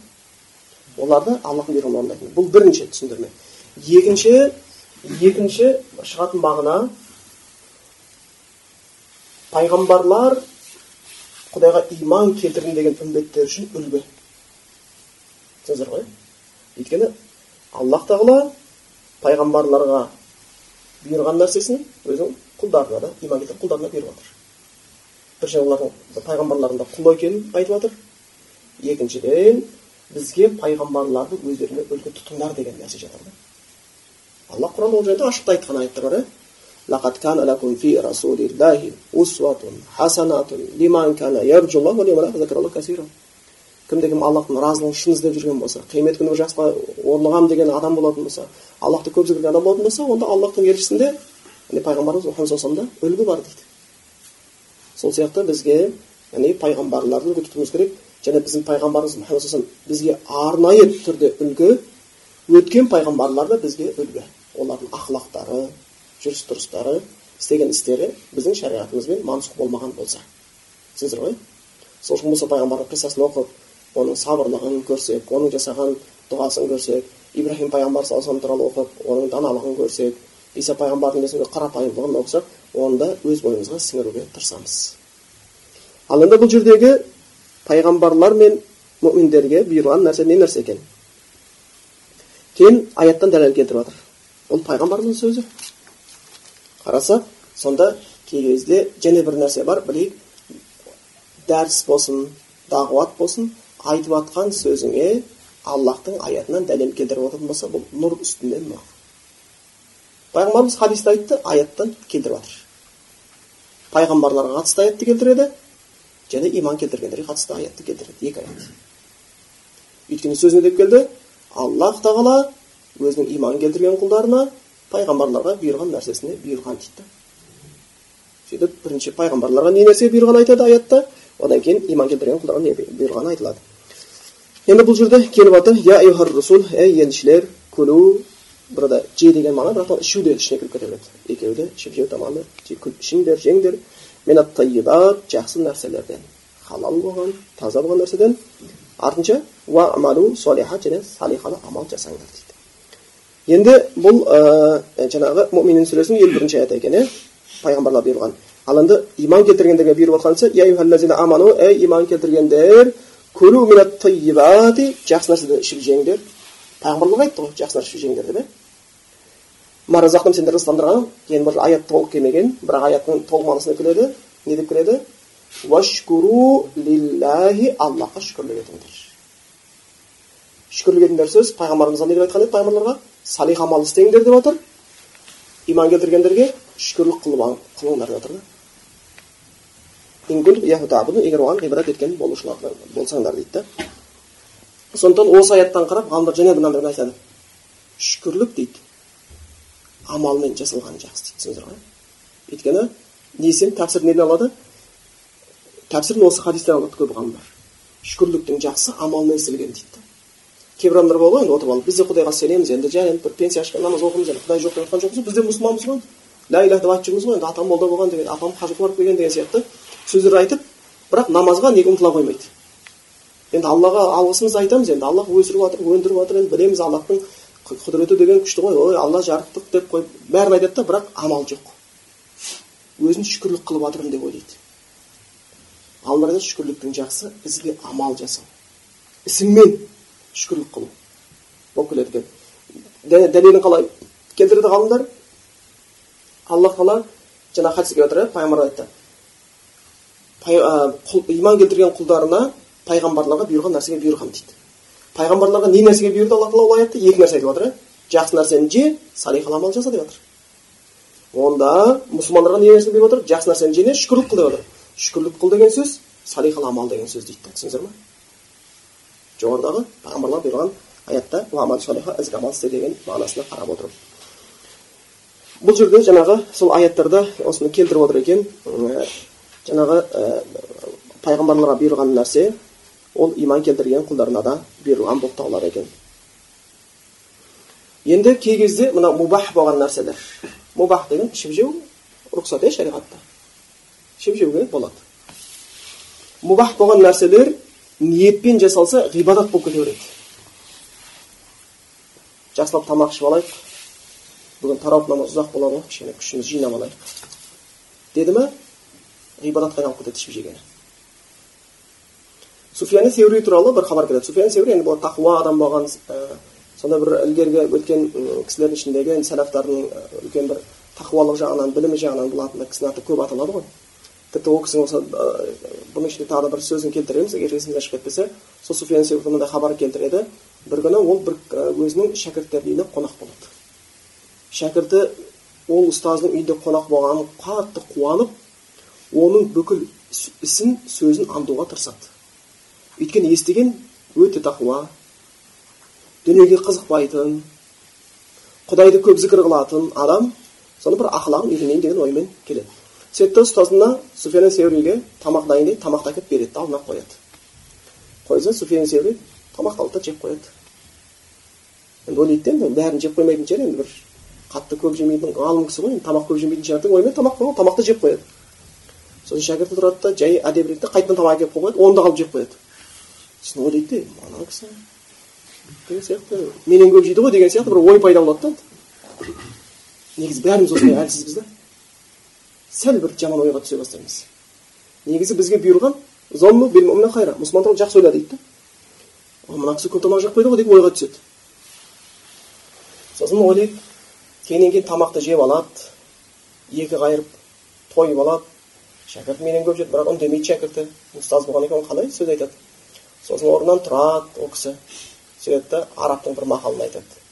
олар да аллахтың бұйрығын орындайтындар бұл бірінші түсіндірме екінші екінші шығатын мағына пайғамбарлар құдайға иман келтірдім деген үмбеттер үшін үлгі. Түсіндіңіздер ғой? Өйткені аллах тағала пайғамбарларға бұйырған нәрсесін өзінің құлдарына да иман келтірген құлдарына беріп жатыр бірінші олардың пайғамбарлардың құл екенін айтып жатыр екіншіден бізге пайғамбарларды өздеріне үлгі тұтыңдар деген нәрсе жатыр да алла құранда ол жайында ашықта айтқан аяттар бар иә кімде кім аллахтың разылығын шын іздеп жүрген болса қиямет күні бір жақсыға орнығамын деген адам болатын болса аллахты көп зікірлеген адам болатын болса онда аллахтың елшісінде яғни пайғамбарымыз мұхаммад саллаллаху үлгі бар дейді сол сияқты бізге яғни пайғамбарларды үлгі тұтуымыз керек және біздің пайғамбарымыз мұхаммад бізге арнайы түрде үлгі өткен пайғамбарлар да бізге үлгі олардың ақылақтары жүріс тұрыстары істеген істері біздің шариғатымызбен мансұқ болмаған болса түсіндіңіздер ғой сол үшін мұса пайғамбардың қиссасын оқып оның сабырлығын көрсек оның жасаған дұғасын көрсек ибраһим пайғамбар саллаллаху туралы оқып оның даналығын көрсек иса пайғамбардың несінде қарапайымдылығын оқысақ оны да өз бойымызға сіңіруге тырысамыз ал енді бұл жердегі пайғамбарлар мен мүминдерге бұйырған нәрсе не нәрсе екен кейін аяттан дәлел келтіріп жатыр бұл пайғамбардың сөзі қарасақ сонда кей кезде және бір нәрсе бар білейік дәріс болсын дағуат болсын айтып жатқан сөзіңе аллахтың аятынан дәлел келтіріп отыратын болса бұл нұр үстінде нұр пайғамбарымыз хадисте айтты аяттан келтіріп жатыр пайғамбарларға қатысты аятты келтіреді және иман келтіргендерге қатысты аятты келтіреді екі аят өйткені сөз не деп келді аллах тағала өзінің иман келтірген құлдарына пайғамбарларға бұйырған нәрсесіне бұйырған дейді сөйтіп бірінші пайғамбарларға не нәрсе бұйырған айтады аятта одан кейін иман келтірген құлдарға не бұйырғаны айтылады енді бұл жерде келіп жатыр я расул ей елшілер күлу burada же деген мағына бірақ ішу де ішіне кіріп кете береді екеуі де ішіп жеу тамағына ішіңдер жеңдер тайибат жақсы нәрселерден халал болған таза болған нәрседен артынша уа амалу солихат және салихалы амал жасаңдар дейді енді бұл ә, жаңағы мүминин сүресінің елу бірінші аяты екен иә пайғамбарлар бұйырған ал енді иман келтіргендерге бұйырып аману ей иман келтіргендер тайибати жақсы нәрседен ішіп жеңдер пайғамбарлар айтты ғой жақсы нәрсе ішіп жеңдер деп иә маразақтым сендерді ырыстандырған енді бір аят толық келмеген бірақ аяттың толық мағынасына келеді не деп келеді вашкуру лиллахи аллахқа шүкірлік етіңдер шүкірлік етіңдер сөз пайғамбарымызға не деп айтқан еді пайғамбарларға салих амал істеңдер деп жатыр иман келтіргендерге шүкірлік қылыңдар деп жатыр егер оған ғибрат еткен болушылар болсаңдар дейді да сондықтан осы аяттан қарап ғалымдар және мынандай айтады шүкірлік дейді амалмен жасалған жақсы дейді түсіндіңіздер ғой өйткені не десем тәпсір неден алады тәпсірін осы хадистен алады көп ғалымдар шүкірліктің жақсы амалмен істелген дейді кейбір адамдар бар ғой енді отырып алып біз де құдайға сенеміз енді жай енді бір пенсия ашқан намаз оқимыз енді құдай жоқ деп жатқан жоқпыз біз де мұсылманбыз ғой ля иляха деп айтып жүрміз ғой енді атам молда болған деген апам қажыға барып келген деген сияқты сөздер айтып бірақ намазға неге ұмтыла қоймайды енді аллаға алғысымызды айтамыз енді аллах өсіріп жатыр өндіріп жатыр енді білеміз аллахтың құдіреті деген күшті ғой ой алла жарықтық деп қойып бәрін айтады да бірақ амал жоқ өзін шүкірлік қылып жатырмын деп ойлайды ғалымдар шүкірліктің жақсы ізгі амал жасау ісіңмен шүкірлік қылу болып келеді екен дәлелін қалай келтірді ғалымдар аллах тағала жаңағы хадиске келіп жатыр иә пайғамбар айтты иман келтірген құлдарына пайғамбарларға бұйырған нәрсеге бұйырған дейді пайғамбарларға не нәрсеге бұйырды алла тағала ол аятта екі нәрсе айтып жатыр иә жақсы нәрсені же салихал амал жаса деп жатыр онда мұсылмандарға не нәрсе беріп отыр жақсы нәрсені же не шүкірлік қыл деп жатыр шүкірлік қыл деген сөз салихал амал деген сөз дейді түсіндіңіздер ма жоғарыдағы пайғамбарлар бұйырған аятта деген мағынасына қарап отырып бұл жерде жаңағы сол аяттарда осыны келтіріп отыр екен жаңағы пайғамбарларға бұйырған нәрсе ол иман келтірген құлдарына да бұйырылған болып табылады екен енді кей кезде мына мубах болған нәрселер мубах деген ішіп жеу рұқсат иә шариғатта ішіп жеуге болады мубах болған нәрселер ниетпен жасалса ғибадат болып кете береді. Жақсылап тамақ ішіп алайық. Бүгін тарауып намаз ұзақ болады ғой кішкене күшімізді жинап алайық. Деді ма ғибадатқа айналып кетеді ішіп жегені. Суфиян сеури туралы бір хабар келеді. Суфиян сеури енді бұл тақуа адам болған сондай бір ілгергі өткен кісілердің ішіндегі сәлафтардың үлкен бір тақуалық жағынан білімі жағынан бұл кісінің аты көп аталады ғой. Тіпті ол кісінің осы бұның ішінде тағы да бір сөзін келтіреміз егер есіңізден шығып кетпесе сол суфиян мындай хабар келтіреді бір күні ол бір өзінің шәкірттерінің үйіне қонақ болады шәкірті ол ұстаздың үйінде қонақ болғанын қатты қуанып оның бүкіл ісін сөзін аңдуға тырысады өйткені естіген өте тақуа дүниеге қызықпайтын құдайды көп зікір қылатын адам соны бір ақылағын үйренейін деген оймен келеді сөйтті ұстазына суфиян сеуриге тамақ дайындайды тамақты әкеліп береді да алдына қояды қойса суфиян сеури тамақты алады да жеп қояды енді ойлайды енді бәрін жеп қоймайтын шығар енді бір қатты көп жемейтін ғалым кісі ғой енді тамақ көп жемейтін шығар деп оймен тамақ қойған тамақты жеп қояды сосын шәкірті тұрады да жай әдемірек та қайтадан тамақ әкеліп қойып қояды оны да қалып жеп қояды сосын ойлайды да мына кісі деген сияқты менен көп жейді ғой деген сияқты бір ой пайда болады да негізі бәріміз осындай әлсізбіз да сәл бір жаман ойға түсе бастаймыз негізі бізге бұйырған мұсылман туралы жақсы ойла дейді да мына кісі көп тамақ жеп қойды ғой деп ойға түседі сосын ойлайды кейіннен кейін тамақты жеп алады екі қайырып тойып алады шәкірт менен көп жеді бірақ үндемейді шәкірті ұстаз болған екен қалай сөз айтады сосын орнынан тұрады ол кісі сөйтеді да арабтың бір мақалын айтады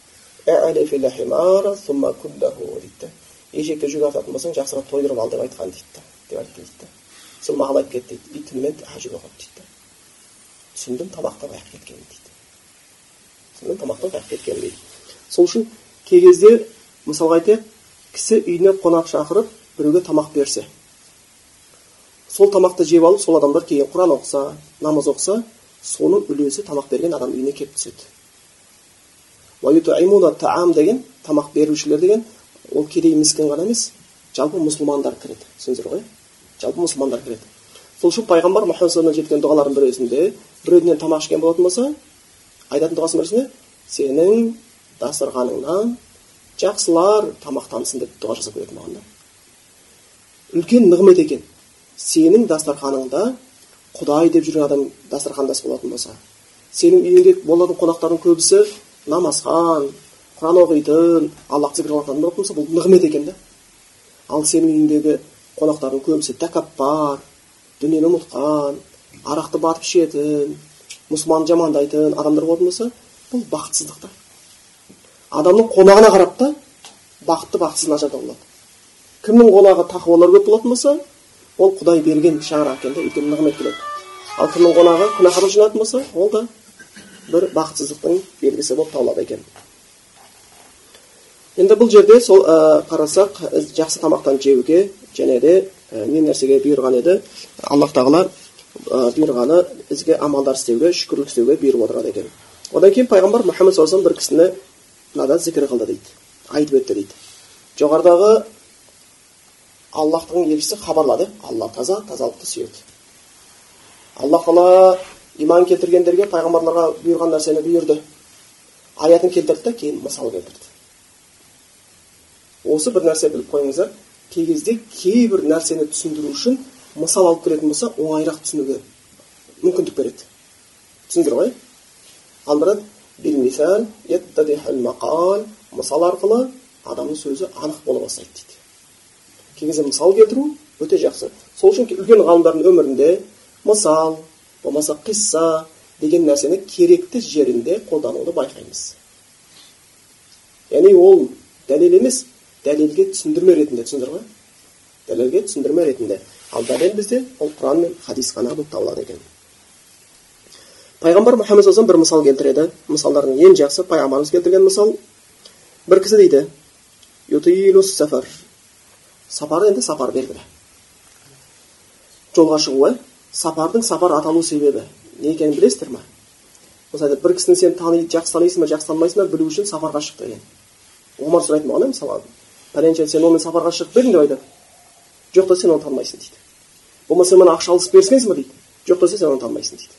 дейді ешекті жүк артатын болсаң жақсырақ тойдырып ал деп айтқан дейді деп айтты дейді да сол мақал айтып кетті дейді и түнімен тәжүд оқыды дейді да түсіндім тамақтан аяқ кеткенін дейді түсіндім тамақтан аяқ кеткенін дейді сол үшін кей кезде мысалға айтайық кісі үйіне қонақ шақырып біреуге тамақ берсе сол тамақты жеп алып сол адамдар кейін құран оқыса намаз оқыса соның үлесі тамақ берген адам үйіне келіп түседі деген тамақ берушілер деген ол кедей міскін ғана емес жалпы мұсылмандар кіреді. Түсіндіңіздер ғой? Жалпы мұсылмандар кіреді. Сол үшін пайғамбар мұхаммад жеткен дұғалардың біреусінде біреуден тамақ ішкен болатын болса айтатын дұғасы бірісінде сенің дастарханыңнан жақсылар тамақтансын деп дұға жасап беретін маған да үлкен нығмет екен. Сенің дастарханыңда құдай деп жүрген адам дастархандас болатын болса сенің үйіңде болатын қонақтардың көбісі намазхан құран оқитын аллах зікір қылатын болса бұл нығмет екен да. Ал сенің үйіңдегі қонақтардың көбісі тәкаппар дүниені ұмытқан арақты батып ішетін мұсылманды жамандайтын адамдар болатын болса бұл бақытсыздық та. Адамның қонағына қарап та бақытты бақытсыз нашар болады. Кімнің қонағы тақуалар көп болатын болса ол құдай берген шаңырақ екен да өйткені нығмет келеді ал кімнің қонағы күнәһарлық жинайтын болса ол да бір бақытсыздықтың белгісі болып табылады екен. Енді бұл жерде сол ә, қарасақ жақсы тамақтан жеуге және де ә, не нәрсеге бұйырған еді? Аллах тағала бұйырғаны ізгі амалдар істеуге шүкірлік істеуге бұйырып отырады екен. Одан кейін пайғамбар мұхаммад саллаллаху бір кісіні мынада зікір қылды дейді. Айтып өтті дейді. Жоғарыдағы аллахтың елшісі хабарлады. Алла таза тазалықты сүйеді алла тағала иман келтіргендерге пайғамбарларға бұйырған нәрсені бұйырды. Аятын келтірді да кейін мысал келтірді. Осы бір нәрсе біліп қойыңыздар. Кей кезде кейбір нәрсені түсіндіру үшін мысал алып келетін болса оңайырақ түсінуге мүмкіндік береді. Түсіндіңдер ғой ал мысал арқылы адамның сөзі анық бола бастайды дейді. Кей кезде мысал келтіру өте жақсы. Сол үшін үлкен ғалымдардың өмірінде мысал болмаса қисса деген нәрсені керекті жерінде қолдануды байқаймыз. Яғни ол дәлел емес дәлелге түсіндірме ретінде түсіндіңдер ма дәлелге түсіндірме ретінде. Ал дәлел бізде ол құран мен хадис қана болып табылады екен. Пайғамбар мұхаммад саллаллаху бір мысал келтіреді. Мысалдардың ең жақсы пайғамбарымыз келтірген мысал бір кісі дейді. Сафар сапар енді сапар белгілі. Жолға шығу сапардың сапар аталу себебі. Не екенін білесіздер ма? Мысалы бір кісіні сен тани жақсы танисың ба жақсы танымайсың ба білу үшін сапарға шық деген. Омар сұрайды маған мысалы пәленше сен онымен сапарға шығып па едің деп айтады. Жоқ та сен оны танымайсың дейді. Болмаса мына ақша алыс беріскенсің ба дейді. Жоқ десе сен оны танымайсың дейді.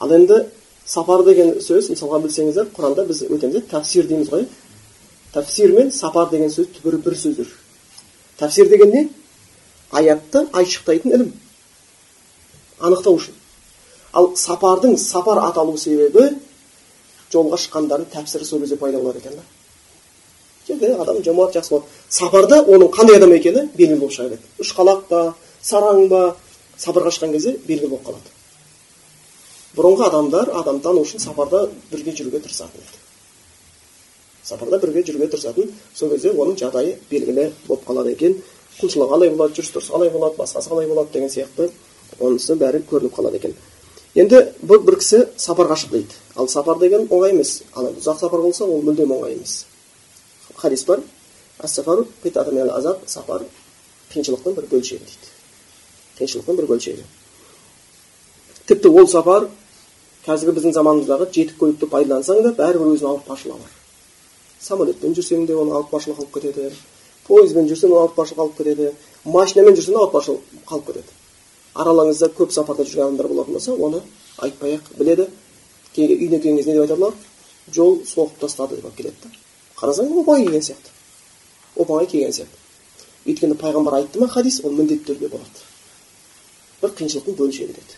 Ал енді сапар деген сөз мысалға білсеңіздер құранда біз өтеміз тәфсир дейміз ғой. Тәфсир мен сапар деген сөз түбірі бір сөздер. Тәфсир деген не? Аятты айшықтайтын ілім. Анықтау үшін ал сапардың сапар аталу себебі жолға шыққандардың тәпсірі сол кезде пайда болады екен да. Жерде адам жомарт жақсы болады сапарда оның қандай адам екені белгілі болып шыға береді ұшқалақ па сараң ба сапарға шыққан кезде белгілі болып қалады бұрынғы адамдар адам тану үшін сапарда бірге жүруге тырысатын еді сапарда бірге жүруге тырысатын сол кезде оның жағдайы белгілі болып қалады екен құлшылығы қалай болады жүріс тұрысы қалай болады басқасы қалай болады деген сияқты онысы бәрі көрініп қалады екен енді бұл бір кісі сапарға шық дейді ал сапар деген оңай емес ал ұзақ сапар болса ол мүлдем оңай емес хадис бар азап сапар қиыншылықтың бір бөлшегі дейді қиыншылықтың бір бөлшегі тіпті ол сапар қазіргі біздің заманымыздағы жеті көлікті пайдалансаң да бәрібір өзінің ауыртпашылығы бар самолетпен жүрсең де оның ауыртпашылығы қалып кетеді пойызбен жүрсең ауыртпашылық қалып кетеді машинамен жүрсең де ауыртпашылық қалып кетеді араларыңызда көп сапарда жүрген адамдар болатын болса оны айтпай ақ біледі үйіне келген кезде не деп айтады жол соғып тастады деп алып келеді да қарасаң оңай келген сияқты. Оп оңай келген сияқты. Өйткені пайғамбар айтты ма хадис ол міндетті түрде болады. Бір қиыншылықтың бөлшегі деді.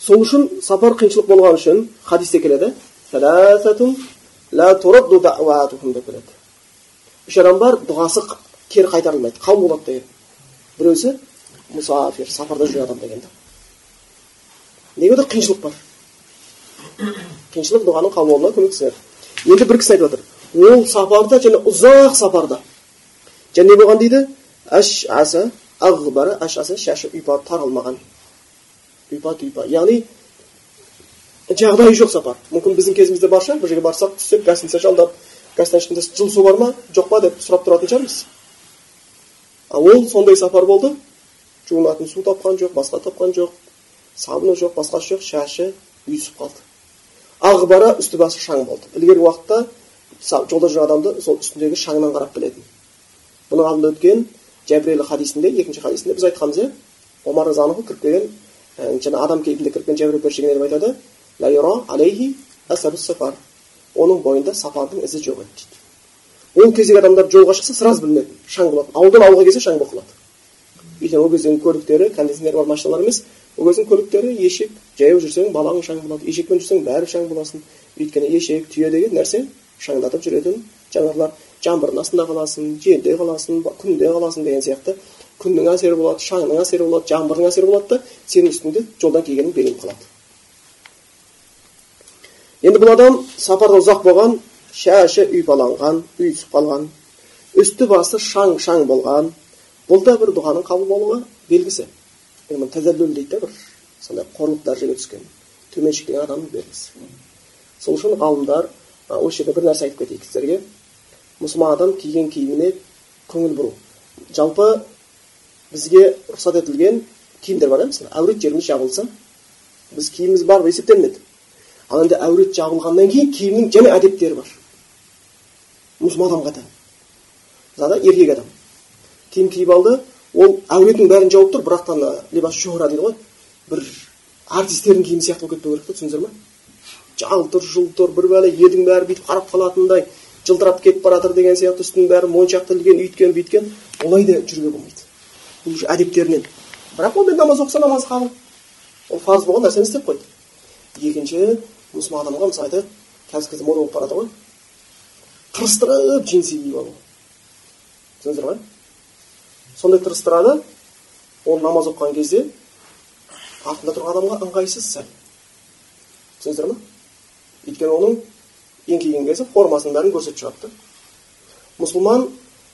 Сол үшін сапар қиыншылық болған үшін хадисте келеді. Үш адам бар дұғасы кері қайтарылмайды қабыл болады деген. Біреусі мұсафир сапарда жүрген адам деген. Да неге қиыншылық бар. Қиыншылық дұғаның қабыл болуына көмектеседі. Енді бір кісі айтып жатыр ол сапарда және ұзақ сапарда және не болған дейді шашы ұйпа таралмаған ұйпа тұйпа яғни жағдайы жоқ сапар мүмкін біздің кезімізде бар шығар бір жерге барсақ түссек гостиница жалдап гостиницаның ішінде су бар ма жоқ па деп сұрап тұратын шығармыз ал ол сондай сапар болды жуынатын су тапқан жоқ басқа тапқан жоқ сабыны жоқ басқасы жоқ шашы үйісіп қалды ағбара үсті басы шаң болды ілгергі уақытта жолда жүрген адамды сол үстіндегі шаңнан қарап білетін бұның алдында өткен жәбірел хадисінде екінші хадисінде біз айтқанбыз иә омар разиаллаху кіріп келген жаңа адам кейпінде кіріп келген жәбірел періште деп айтады оның бойында сапардың ізі жоқ еді дейді ол кездегі адамдар жолға шықса сразу білінеді шаң болады ауылдан ауылға келсе шаң болып қалады өйткені ол кездегі көліктері кондиционер бар машиналар емес ол кездің көліктері ешек жаяу жүрсең балаң шаң болады ешекпен жүрсең бәрі шаң боласың өйткені ешек түйе деген нәрсе шаңдатып жүретін жануарлар жаңбырдың астында қаласың желде қаласың күнде қаласың деген сияқты күннің әсері болады шаңның әсері болады жаңбырдың әсері болады да сенің үстіңде жолдан келгенің белгілі қалады енді бұл адам сапарда ұзақ болған шашы ұйпаланған үйісіп қалған үсті басы шаң шаң болған бұл да бір дұғаның қабыл болуға белгісі тәзәллүл дейді да бір сондай қорлық дәрежеге түскен төменшіктеген адамның белгісі сол үшін ғалымдар осы жерде бір нәрсе айтып кетейік сіздерге мұсылман адам киген киіміне көңіл бұру жалпы бізге рұқсат етілген киімдер бар иә мысалы әурет жеріміз жабылса біз киіміміз бар есептелінеді ал енді әурет жабылғаннан кейін киімнің және әдептері бар мұсылман адамға да мысалы еркек адам киім киіп алды ол әуретінің бәрін жауып тұр бірақ та либас шухра дейді ғой. Бір артистердің киімі сияқты болып кетпеу керек та түсіндіңіздер ма жалтыр жұлтыр бір бәле елдің бәрі бүйтіп қарап қалатындай жылтырап кетіп бара жатыр деген сияқты үстінің бәрі моншақ ілген үйткен бүйткен. Олай да жүруге болмайды. Бұл уже әдептерінен. Бірақ онымен намаз оқыса намазы қабыл. Ол парыз болған нәрсені істеп қойды. Екінші мұсылман адамға мысалы айтайық қазіргі кезде мода болып барады ғой. Тырыстырып джинсы киіп алу. Түсіндіңіздер ма сондай тырыстырады. Ол намаз оқыған кезде артында тұрған адамға ыңғайсыз сәл. Түсіндіңіздер ма өйткені оның еңкейген кезде формасының бәрін көрсетіп шығады да мұсылман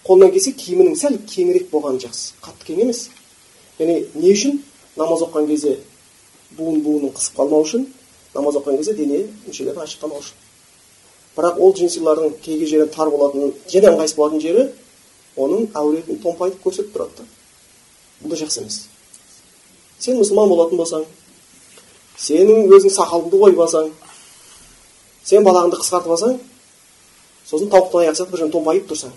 қолынан келсе киімінің сәл кеңірек болғаны жақсы қатты кең емес. Яғни не үшін намаз оқыған кезде буын буынын қысып қалмау үшін намаз оқыған кезде дене мүшелері ашық қалмау үшін. Бірақ ол джинсилардың кей кей жері тар болатын және ыңғайсыз болатын жері оның әуретін томпайтып көрсетіп тұрады да бұл да жақсы емес сен мұсылман болатын болсаң сенің өзің сақалыңды қойып сен балағыңды қысқартып алсаң сосын тауықтың аяқ сияқты бір жерін томпайып тұрсаң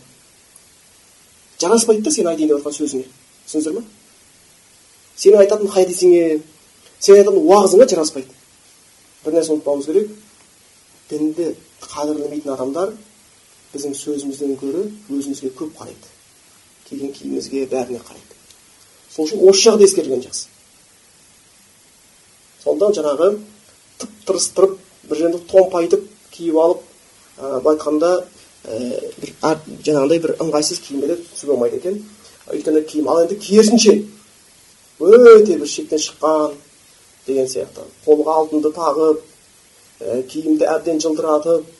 жараспайды да сен айтайын деп жатқан сөзіңе түсіндіңіздер ма сенің айтатын хадисіңе сен айтатын уағызыңа жараспайды бір нәрсе ұмытпауымыз керек дінді қадірлемейтін адамдар біздің сөзімізден гөрі өзімізге көп қарайды киген киімімізге бәріне қарайды сол үшін осы жағды ескерген жақсы сонда жаңағы тып тырыстырып бір жерді томпайтып киіп алып ә, былай айтқанда ә, бір жаңағындай бір ыңғайсыз киімге түсуге болмайды екен өйткені киім ал енді керісінше өте бір шектен шыққан деген сияқты қолға алтынды тағып ә, киімді әбден жылтыратып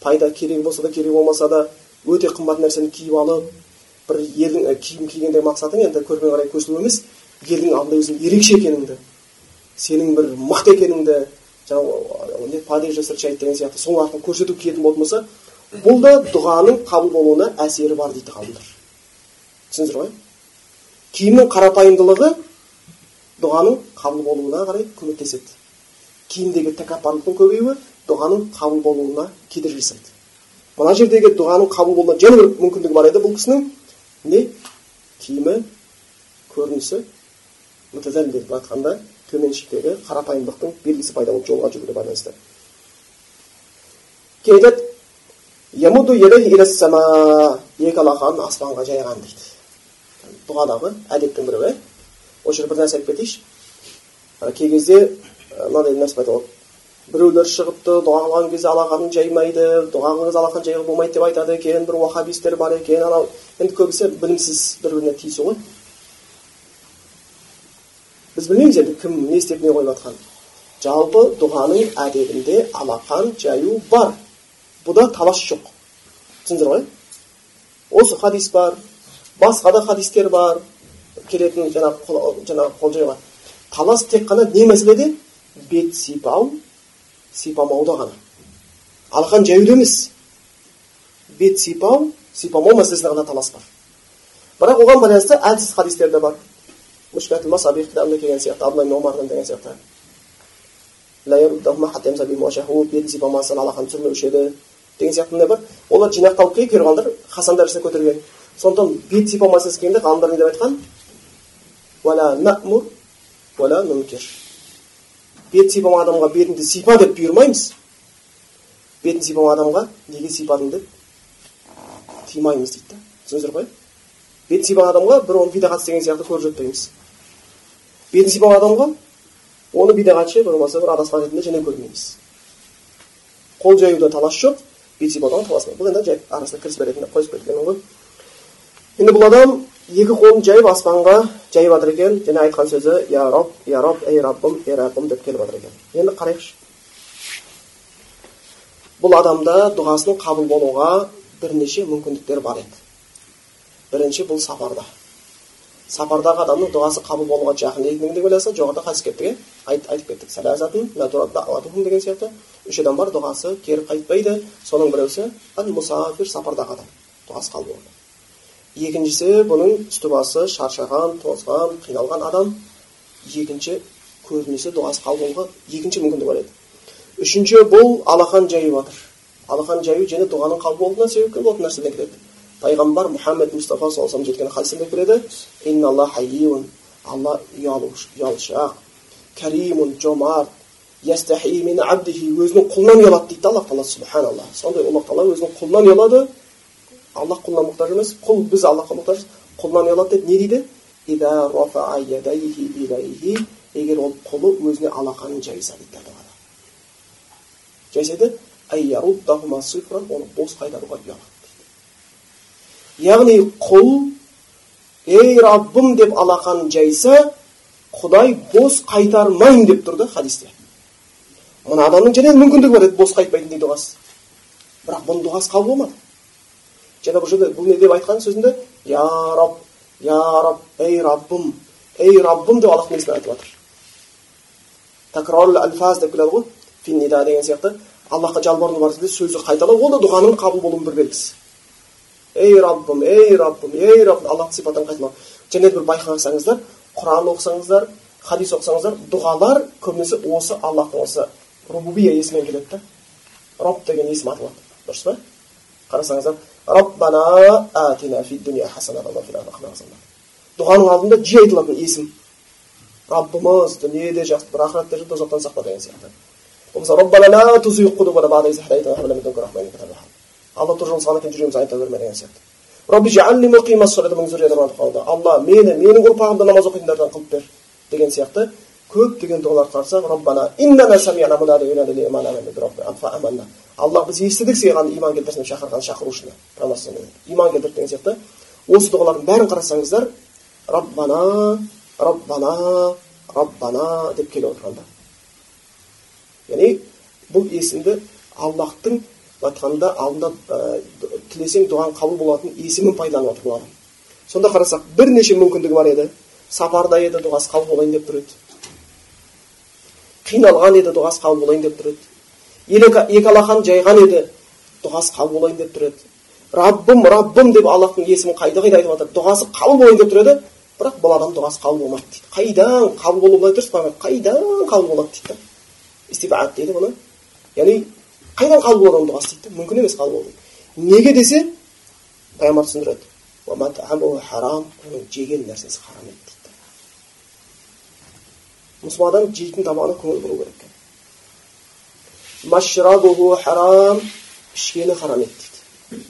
пайда керек болса да керек болмаса да өте қымбат нәрсені киіп алып бір елдің киім кигенде мақсатың енді көрпеге қарай көсілу емес елдің алдында өзің ерекше екеніңді сенің бір мықты екеніңді жаңағы не падеж встречать деген сияқты сол арқылы көрсету келетін болатын болса бұл да дұғаның қабыл болуына әсері бар дейді ғалымдар. түсіндіңіздер ғой? Киімнің қарапайымдылығы дұғаның қабыл болуына қарай көмектеседі. Киімдегі тәкаппарлықтың көбеюі дұғаның қабыл болуына кедергі жасайды. Мына жердегі дұғаның қабыл болуына және бір мүмкіндігі бар еді бұл кісінің. Не? Киімі көрінісі деп айтқанда төменшіктегі қарапайымдықтың белгісі пайда болып жолға жүруге байланысты. Кейін екі алақанын аспанға жайған дейді. Дұғадағы әдеттің бірі иә осы жерде бір нәрсе айтып кетейінші. Кей кезде мынандай нәрсе пайда болады біреулер шығыпты дұға қылған кезде алақанын жаймайды дұға қылған кезде алақан жаюға болмайды деп айтады екен бір уахабистер бар екен анау енді көбісі білімсіз бір біріне тиісу ғой. Біз білмейміз енді кім не істеп не қойып жатқанын. Жалпы дұғаның әдебінде алақан жаю бар. Бұда талас жоқ. түсіндіңіздер ғой? Осы хадис бар басқа да хадистер бар. Келетін жаңағы жаңағы қол жаюға талас тек қана не мәселеде бет сипау сипамауда ғана алақан жаюда емес бет сипау сипамау мәселесінде ғана талас бар. Бірақ оған байланысты әлсіз хадистер де бар. Келген сияқты абдулла деген сияқты. Бетін сипамасын алақан түсірмеуші еді деген сияқты мындай бар. Олар жинақталып келіп перғамбар хасан дәрісіне көтерген. Сондықтан бет сипау мәселесі келгенде ғалымдар не деп айтқан? Уәлә мәмур уәлә бет сипамаған адамға бетіңді сипа деп бұйырмаймыз. Бетін сипамаған адамға неге сипадың деп? Тыймаймыз дейді да. Түсіндіңіздер ғой бетін сипаған адамға бір оны бидағат істеген сияқты көріп жатпаймыз. Бетін сипаған адамға оны бидағатшы болмаса бір адасқан ретінде және көрмейміз. Қол жаюда талас жоқ бет сипаудан талас бар бұл енді жай арасына кіріспе ретінде қойып кеткенім ғой. Енді бұл адам екі қолын жайып аспанға жайып жатыр екен. Және айтқан сөзі я раб я раб ей раббым ей раббым деп келіп жатыр екен. Енді қарайықшы. Бұл адамда дұғасының қабыл болуға бірнеше мүмкіндіктер бар еді. Бірінші бұл сапарда. Сапардағы адамның дұғасы қабыл болуға жақын екендігін ойласа жоғарыда хадис кеттік иә айтып кеттік. Деген сияқты. Үш адам бар дұғасы кері қайтпайды. Соның біреусі әл мұсафир сапардағы адам. Дұғасы қабыл болады екіншісі бұның үсті басы шаршаған тозған қиналған адам. Екінші көбінесе дұғасы қабыл екінші мүмкіндік бар еді. Үшінші бұл алақан жайып жатыр алақан жаю және дұғаның қабыл болуына себепкер болатын нәрседен кіреді пайғамбар мұхаммед мұстафа саллаллаху алейhi жеткен хадисте келеді. Алла ұялшақ кәримун жомарт өзінің құлынан ұялады дейді аллах тағала субханалла сондай аллах тағала өзінің құлынан ұялады. Аллах құлына мұқтаж емес құл біз аллахқа мұқтажбыз құлынан ұялады деп не дейді егер ол құлы өзіне алақанын жайса дейді жайса еді оны бос қайтаруға ұялады дейді яғни құл ей раббым деп алақанын жайса құдай бос қайтармаймын деп тұр да хадисте мына адамның және мүмкіндігі бар еді бос қайтпайтын дейді дұғасы бірақ бұның дұғасы қабыл болмады жаңа бұл жерде бұл не деп айтқан сөзінде я раб я раб ей раббым ей раббым деп аллахтың есімін айтып жатыр такрарул альфаз деп келеді ғой финнида деген сияқты аллахқа жалбарыну бар сөзді қайталау ол да дұғаның қабыл болуының бір белгісі ей раббым ей раббым ей раббым аллахтың сипатын қайталау және бір байқасаңыздар құран оқысаңыздар хадис оқысаңыздар дұғалар көбінесе осы аллахтың осы рубубия есімімен келеді да роб деген есім аталады дұрыс па қарасаңыздар раббана атина фи дуния дұғаның алдында жиі айтылатын есім раббымыз дүниеде жақсы бір ақыретте тозақтан сақта деген сияқты болмаса алла тура жол салған екен жүрегімізді айта берме деген сияқты алла мені менің ұрпағымды намаз оқитындардан қылып бер деген сияқты көптеген дұғалар қарасақ алла біз естідік саған иман келтірсін деп шақырған шақырушыны иман келтір деген сияқты осы дұғалардың бәрін қарасаңыздар раббана раббана раббана деп келіп отырғанда яғни бұл есімді аллахтың айтқанда алдында ә, тілесең дұғаң қабыл болатын есімін пайдаланып отыр бұл адам сонда қарасақ бірнеше мүмкіндігі бар еді сапарда еді дұғасы қабыл болайын деп тұр еді қиналған еді дұғасы қабыл болайын деп тұр еді екі алақанын жайған еді. Дұғасы қабыл болайын деп тұр еді раббым раббым деп аллахтың есімін қайда қайда айтып жатыр дұғасы қабыл болайын деп тұр еді бірақ бұл адам дұғасы қабыл болмады дейді. Қайдан қабыл болу былай дұрыс қайдан қабыл болады дейді да. Истибат дейді бұны. Яғни қайдан қабыл болады оның дұғасы дейді? Мүмкін емес қабыл болу. Неге десе пайғамбар түсіндіреді. Харам оның жеген нәрсесі харам еді дейді. Мұсылман адам жейтін тамағына көңіл бұру керек. Машрабуху харам ішкені харам еді дейді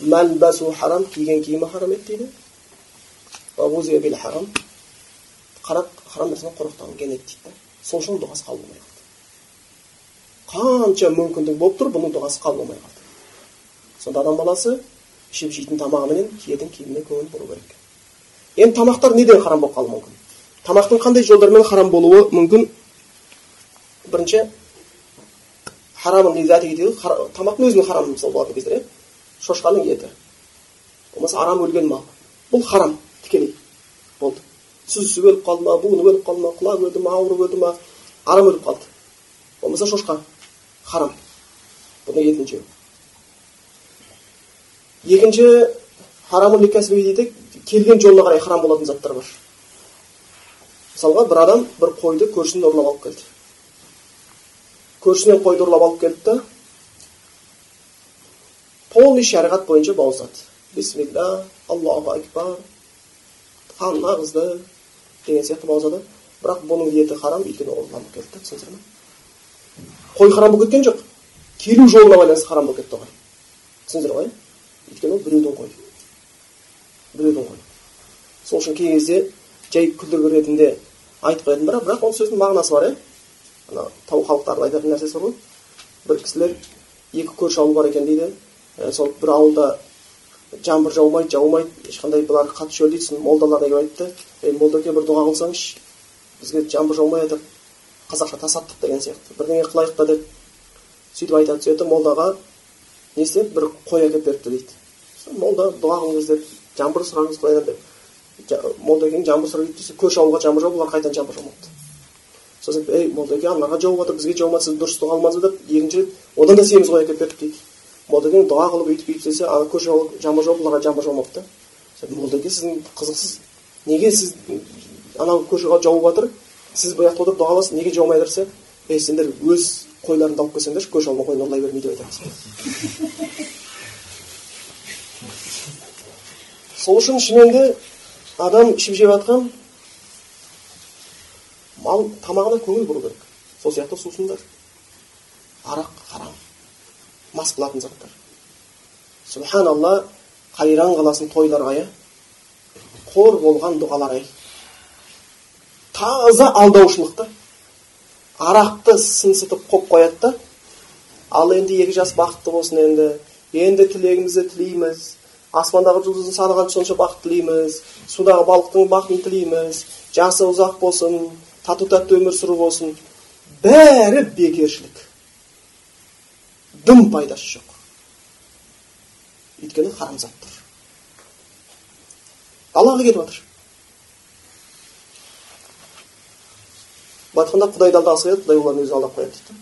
мәлбасу харам киген киімі харам еді дейді харам харам нәрседен қорықтаған еді дейді сол үшін дұғасы қабыл болмай қанша мүмкіндік болып тұр бұның дұғасы қабыл болмай қалды сонда адам баласы ішіп жейтін тамағыменен киетін киіміне көңіл бұру керек енді тамақтар неден харам болып қалуы мүмкін тамақтың қандай жолдармен харам болуы мүмкін бірінші харамын дейді тамақтың өзінің харамы мысалы болатын кездер иә шошқаның еті болмаса арам өлген мал бұл харам тікелей болды сүзісі өліп қалды ма буыны өліп қалды ма құлап өлді ма ауырып өлді ма арам өліп қалды болмаса шошқа харам бұны етін жеу екінші харамун дейді келген жолына қарай харам болатын заттар бар мысалға бір адам бір қойды көршісінен ұрлап алып келді көршісінен қойды ұрлап алып келді да полный шариғат бойынша бауыздады бисмилля аллаху акбар қанын ағызды деген сияқты бауыздады бірақ бұның еті харам өйткені ұрланып келді да түсіндіңіздер ма қой харам болып кеткен жоқ. Келу жолына байланысты харам болып кетті ғой. Түсіндіңіздер ғой? Өйткені ол біреудің қойы біреудің қойы сол үшін кей кезде жай күлдіргі ретінде айтып қоятын бірақ бірақ ол сөздің мағынасы бар иә. Ана тау халықтардың айтатын нәрсесі бар ғой. Бір кісілер екі көрші ауыл бар екен дейді. Ә, сол бір ауылда жаңбыр жаумайды жаумайды ешқандай бұлар қатты шөл дейді сосын молдаларына келіп айтты. Ей молдаке бір дұға қылсаңызшы бізге жаңбыр жаумай жатыр қазақша тасаттық деген сияқты. Бірдеңе қылайық та деп сөйтіп айта түседі молдаға не істеді бір қой әкеліп беріпті дейді. Молда дұға қылыңыз деп жаңбыр сұраңыз құдайдан деп молдекең жаңбыр сұрайды десе көрші ауылға жаңбыр жауып олар қайтадан жаңбыр жаумапты. Сосын ей молдеке аналарға жауып жатыр бізге жаумады сіз дұрыс дұға қылмадыңыз деп екінші рет одан да семіз қой әкеліп беріпті дейді молдекең дұға қылып өйтіп бүйтіп істесе ана ауыл жаңбыр жауып оларға жаңбыр жаумапты молдеке сіздің қызықсыз неге сіз анау көрші жауып жатыр сіз бұл жақта отырып дұға қыласыз неге жаумай тұрса ей сендер өз қойларыңды алып келсеңдерші көрші ауылдың қойын ұрлай бермей деп айтамыз сол үшін шынымен де адам ішіп жеп жатқан мал тамағына көңіл бұру керек. Сол сияқты сусындар. Арақ харам. Мас қылатын заттар. Субханалла қайран қаласың тойларға иә. Қор болған дұғалар ай таза алдаушылық та арақты сынсытып қойып қояды да ал енді екі жас бақытты болсын енді. Енді тілегімізді тілейміз. Аспандағы жұлдыздың саны қанша сонша бақыт тілейміз. Судағы балықтың бақытын тілейміз. Жасы ұзақ болсын. Тату тәтті өмір сүру болсын. Бәрі бекершілік дым пайдасы жоқ. Өйткені харамзат тұр аллаға кетіп жатыр былай айтқанда құдайды алдағысы келеді құдай олардың өзін алдап қояды дейді.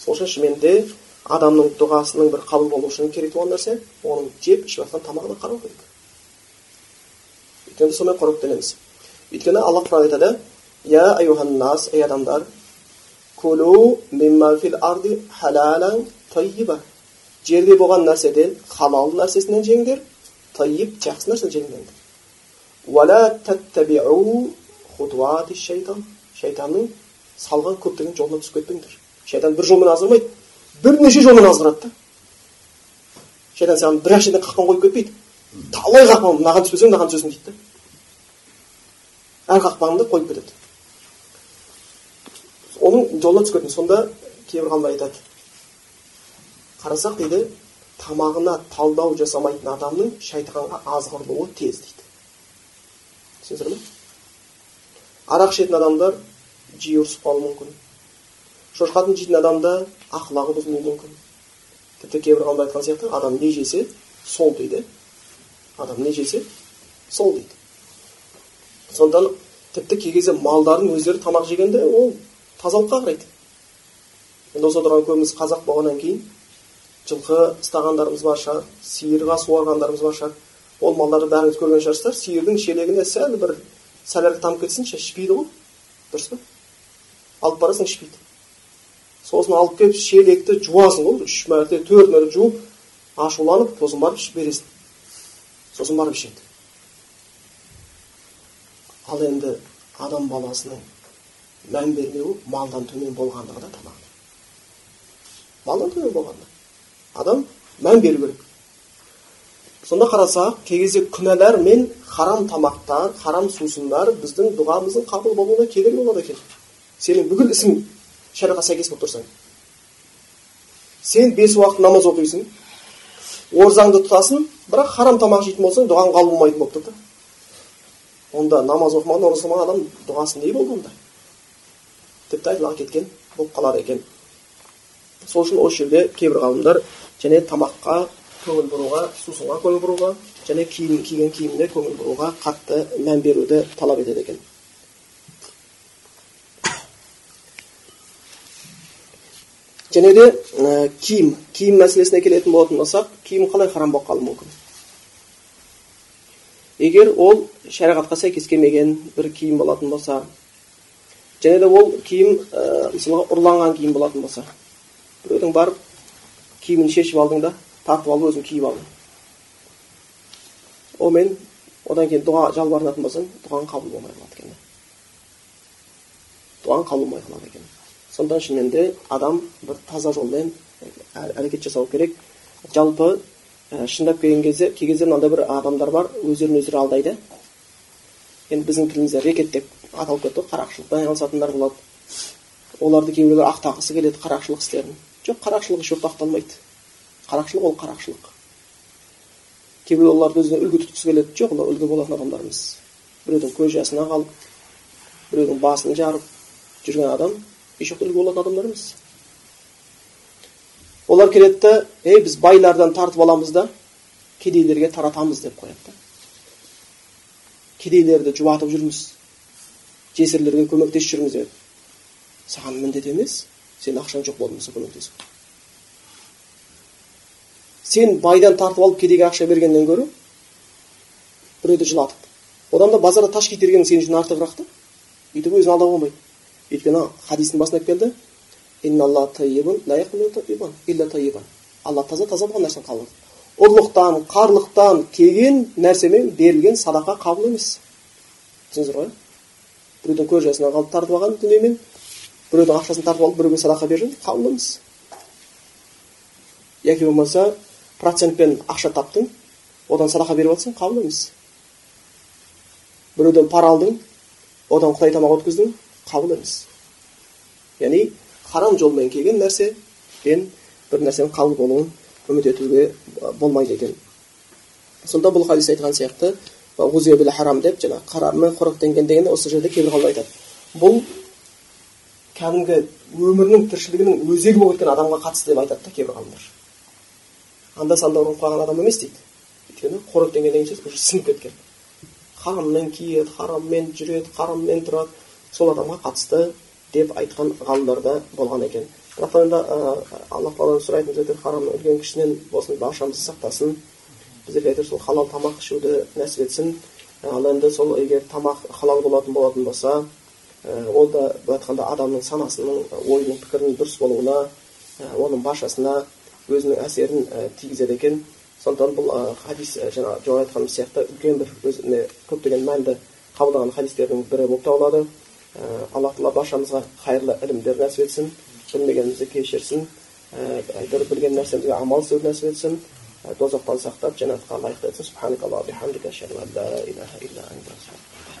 Сол үшін шынымен адамның дұғасының бір қабыл болу үшін керек болған нәрсе оның жеп ішіп жатқан тамағына қарау керек. Өйткені сонымен қоректенеміз. Өйткені алла құран айтады я аюханнас ей адамдар арди халалан жерде болған нәрседен халал нәрсесінен жеңдер тайиб жақсы нәрсе жеңдер шайтанның салған көптеген жолына түсіп кетпеңдер шайтан бір жолмен аздырмайды бірнеше жолмен азғырады да шайтан саған бір ақ жерден қақпан қойып кетпейді талай қақпан мынаған түспесең мынаған түсесің дейді да әр қақпаныңды қойып кетеді оның жолына түсіп сонда кейбір ғалымдар айтады қарасақ дейді тамағына талдау жасамайтын адамның шайтанға азғырылуы тез дейді түсінесіздер ма арақ ішетін адамдар жиі ұрысып қалуы мүмкін шошқатын жейтін адамда ақылағы бұзылуы мүмкін тіпті кейбір ғалымдар айтқан сияқты адам не жесе сол дейді адам не жесе сол дейді сондықтан тіпті кей кезде малдардың өздері тамақ жегенде ол тазалыққа қарайды енді осы отырған көбіміз қазақ болғаннан кейін жылқы ұстағандарымыз бар шығар сиырға суарғандарымыз бар шығар. Ол малдарды бәріңіз көрген шығарсыздар. Сиырдың шелегіне сәл бір сәл тамып кетсінші ішпейді ғой. Дұрыс па? Алып барасың ішпейді. Сосын алып келіп шелекті жуасың ғой. Үш мәрте төрт мәрте жуып ашуланып сосын барып ішіп бересің. Сосын барып ішеді. Ал енді адам баласының мән бермеуі малдан төмен болғандығы да тамақ. Малдан төмен болғанда. Адам мән беру керек. Сонда қарасақ кей кезде күнәлар мен харам тамақтар харам сусындар біздің дұғамыздың қабыл болуына кедергі болады екен. Сенің бүкіл ісің шариғатқа сәйкес болып тұрсаң сен бес уақыт намаз оқисың оразаңды тұтасың бірақ харам тамақ жейтін болсаң дұғаң қабыл болмайтын болып тұр да. Онда намаз оқымаған ораза ұстамаған адам дұғасы не болды онда тіпті кеткен болып қалады екен сол үшін осы жерде кейбір ғалымдар және тамаққа көңіл бұруға сусынға көңіл бұруға және киім киген киіміне көңіл бұруға қатты мән беруді талап етеді екен және де ә, киім киім мәселесіне келетін болатын болсақ киім қалай харам болып қалуы мүмкін егер ол шариғатқа сәйкес келмеген бір киім болатын болса және де ол киім ә, мысалға ұрланған киім болатын болса. Біреудің барып киімін шешіп алдың да тартып алып өзің киіп алдың. Онымен одан кейін дұға жалбарынатын болсаң дұғаң қабыл болмай қалады екен дұғаң қабыл болмай қалады екен. Сондықтан шынымен де адам бір таза жолмен әрекет жасау керек. Жалпы ә, шындап келген кезде кей кезде мынандай бір адамдар бар өздерін өздері алдайды. Енді біздің тілімізде рекет деп аталып кетті ғой қарақшылықпен айналысатындар болады. Оларды кейбіреулер ақтағысы келеді қарақшылық істерін. Жоқ қарақшылық еш уақытта ақталмайды. Қарақшылық ол қарақшылық. Кейбіреулер оларды өзіне үлгі тұтқысы келеді. Жоқ олар үлгі болатын адамдар емес. Біреудің көз жасына қалып біреудің басын жарып жүрген адам еш үлгі болатын адамдар емес. Олар келеді да ей біз байлардан тартып аламыз да кедейлерге таратамыз деп қояды да. Кедейлерді жұбатып жүрміз. Жесірлерге көмектесіп жүрміз деді саған міндет емес сен ақшаң жоқ болмаса көмектесу сен байдан тартып алып кедейге ақша бергеннен гөрі біреуді жылатып одан да базарда таш киітергенің сен үшін артығырақ та өйтіп өзін алдауға болмайды өйткені хадистің басында келді алла таза таза болған нәрсені қабыл ұрлықтан қарлықтан келген нәрсемен берілген садақа қабыл емес түсіндіңіздер ғой біреудің көз жасын алып тартып алған дүниемен біреудің ақшасын тартып алып біреуге садақа берген қабыл емес. Яки болмаса процентпен ақша таптың одан садақа беріп жатсың қабыл емес. Біреуден пара алдың одан құдай тамақ өткіздің қабыл емес. Яғни харам жолмен келген нәрседен бір нәрсенің қабыл болуын үміт етуге болмайды екен. Сонда бұл хадис айтқан сияқты харам деп жаңағы хараммен қоректенген дегенде осы жерде кейбір ғалым айтады бұл кәдімгі өмірінің тіршілігінің өзегі болып кеткен адамға қатысты деп айтады да кейбір ғалымдар анда санда ұрып қалған адам емес дейді өйткені қоректенген деген сөз уже сіңіп кеткен хараммен киеді хараммен жүреді хараммен тұрады сол адамға қатысты деп айтқан ғалымдар да болған екен бірақ та енді алла тағаладан сұрайтын әйтеуір харамның үлкен кішісінен болсын баршамызды сақтасын біздерге әйтеуір сол халал тамақ ішуді нәсіп етсін ал енді сол егер тамақ халал болатын болатын болса ол да былай айтқанда адамның санасының ойының пікірінің дұрыс болуына оның баршасына өзінің әсерін тигізеді екен сондықтан бұл хадис жаңа жоғары айтқанымыз сияқты үлкен бір өзіне көптеген мәнді қабылдаған хадистердің бірі болып табылады алла тағала баршамызға қайырлы ілімдер нәсіп етсін білмегенімізді кешірсін әйтеуір білген нәрсемізге амал істеуді нәсіп етсін توظف تنسخ أخطاء قال الله يخطئ سبحانك الله وبحمدك أشهد أن لا إله إلا أنت سبحانك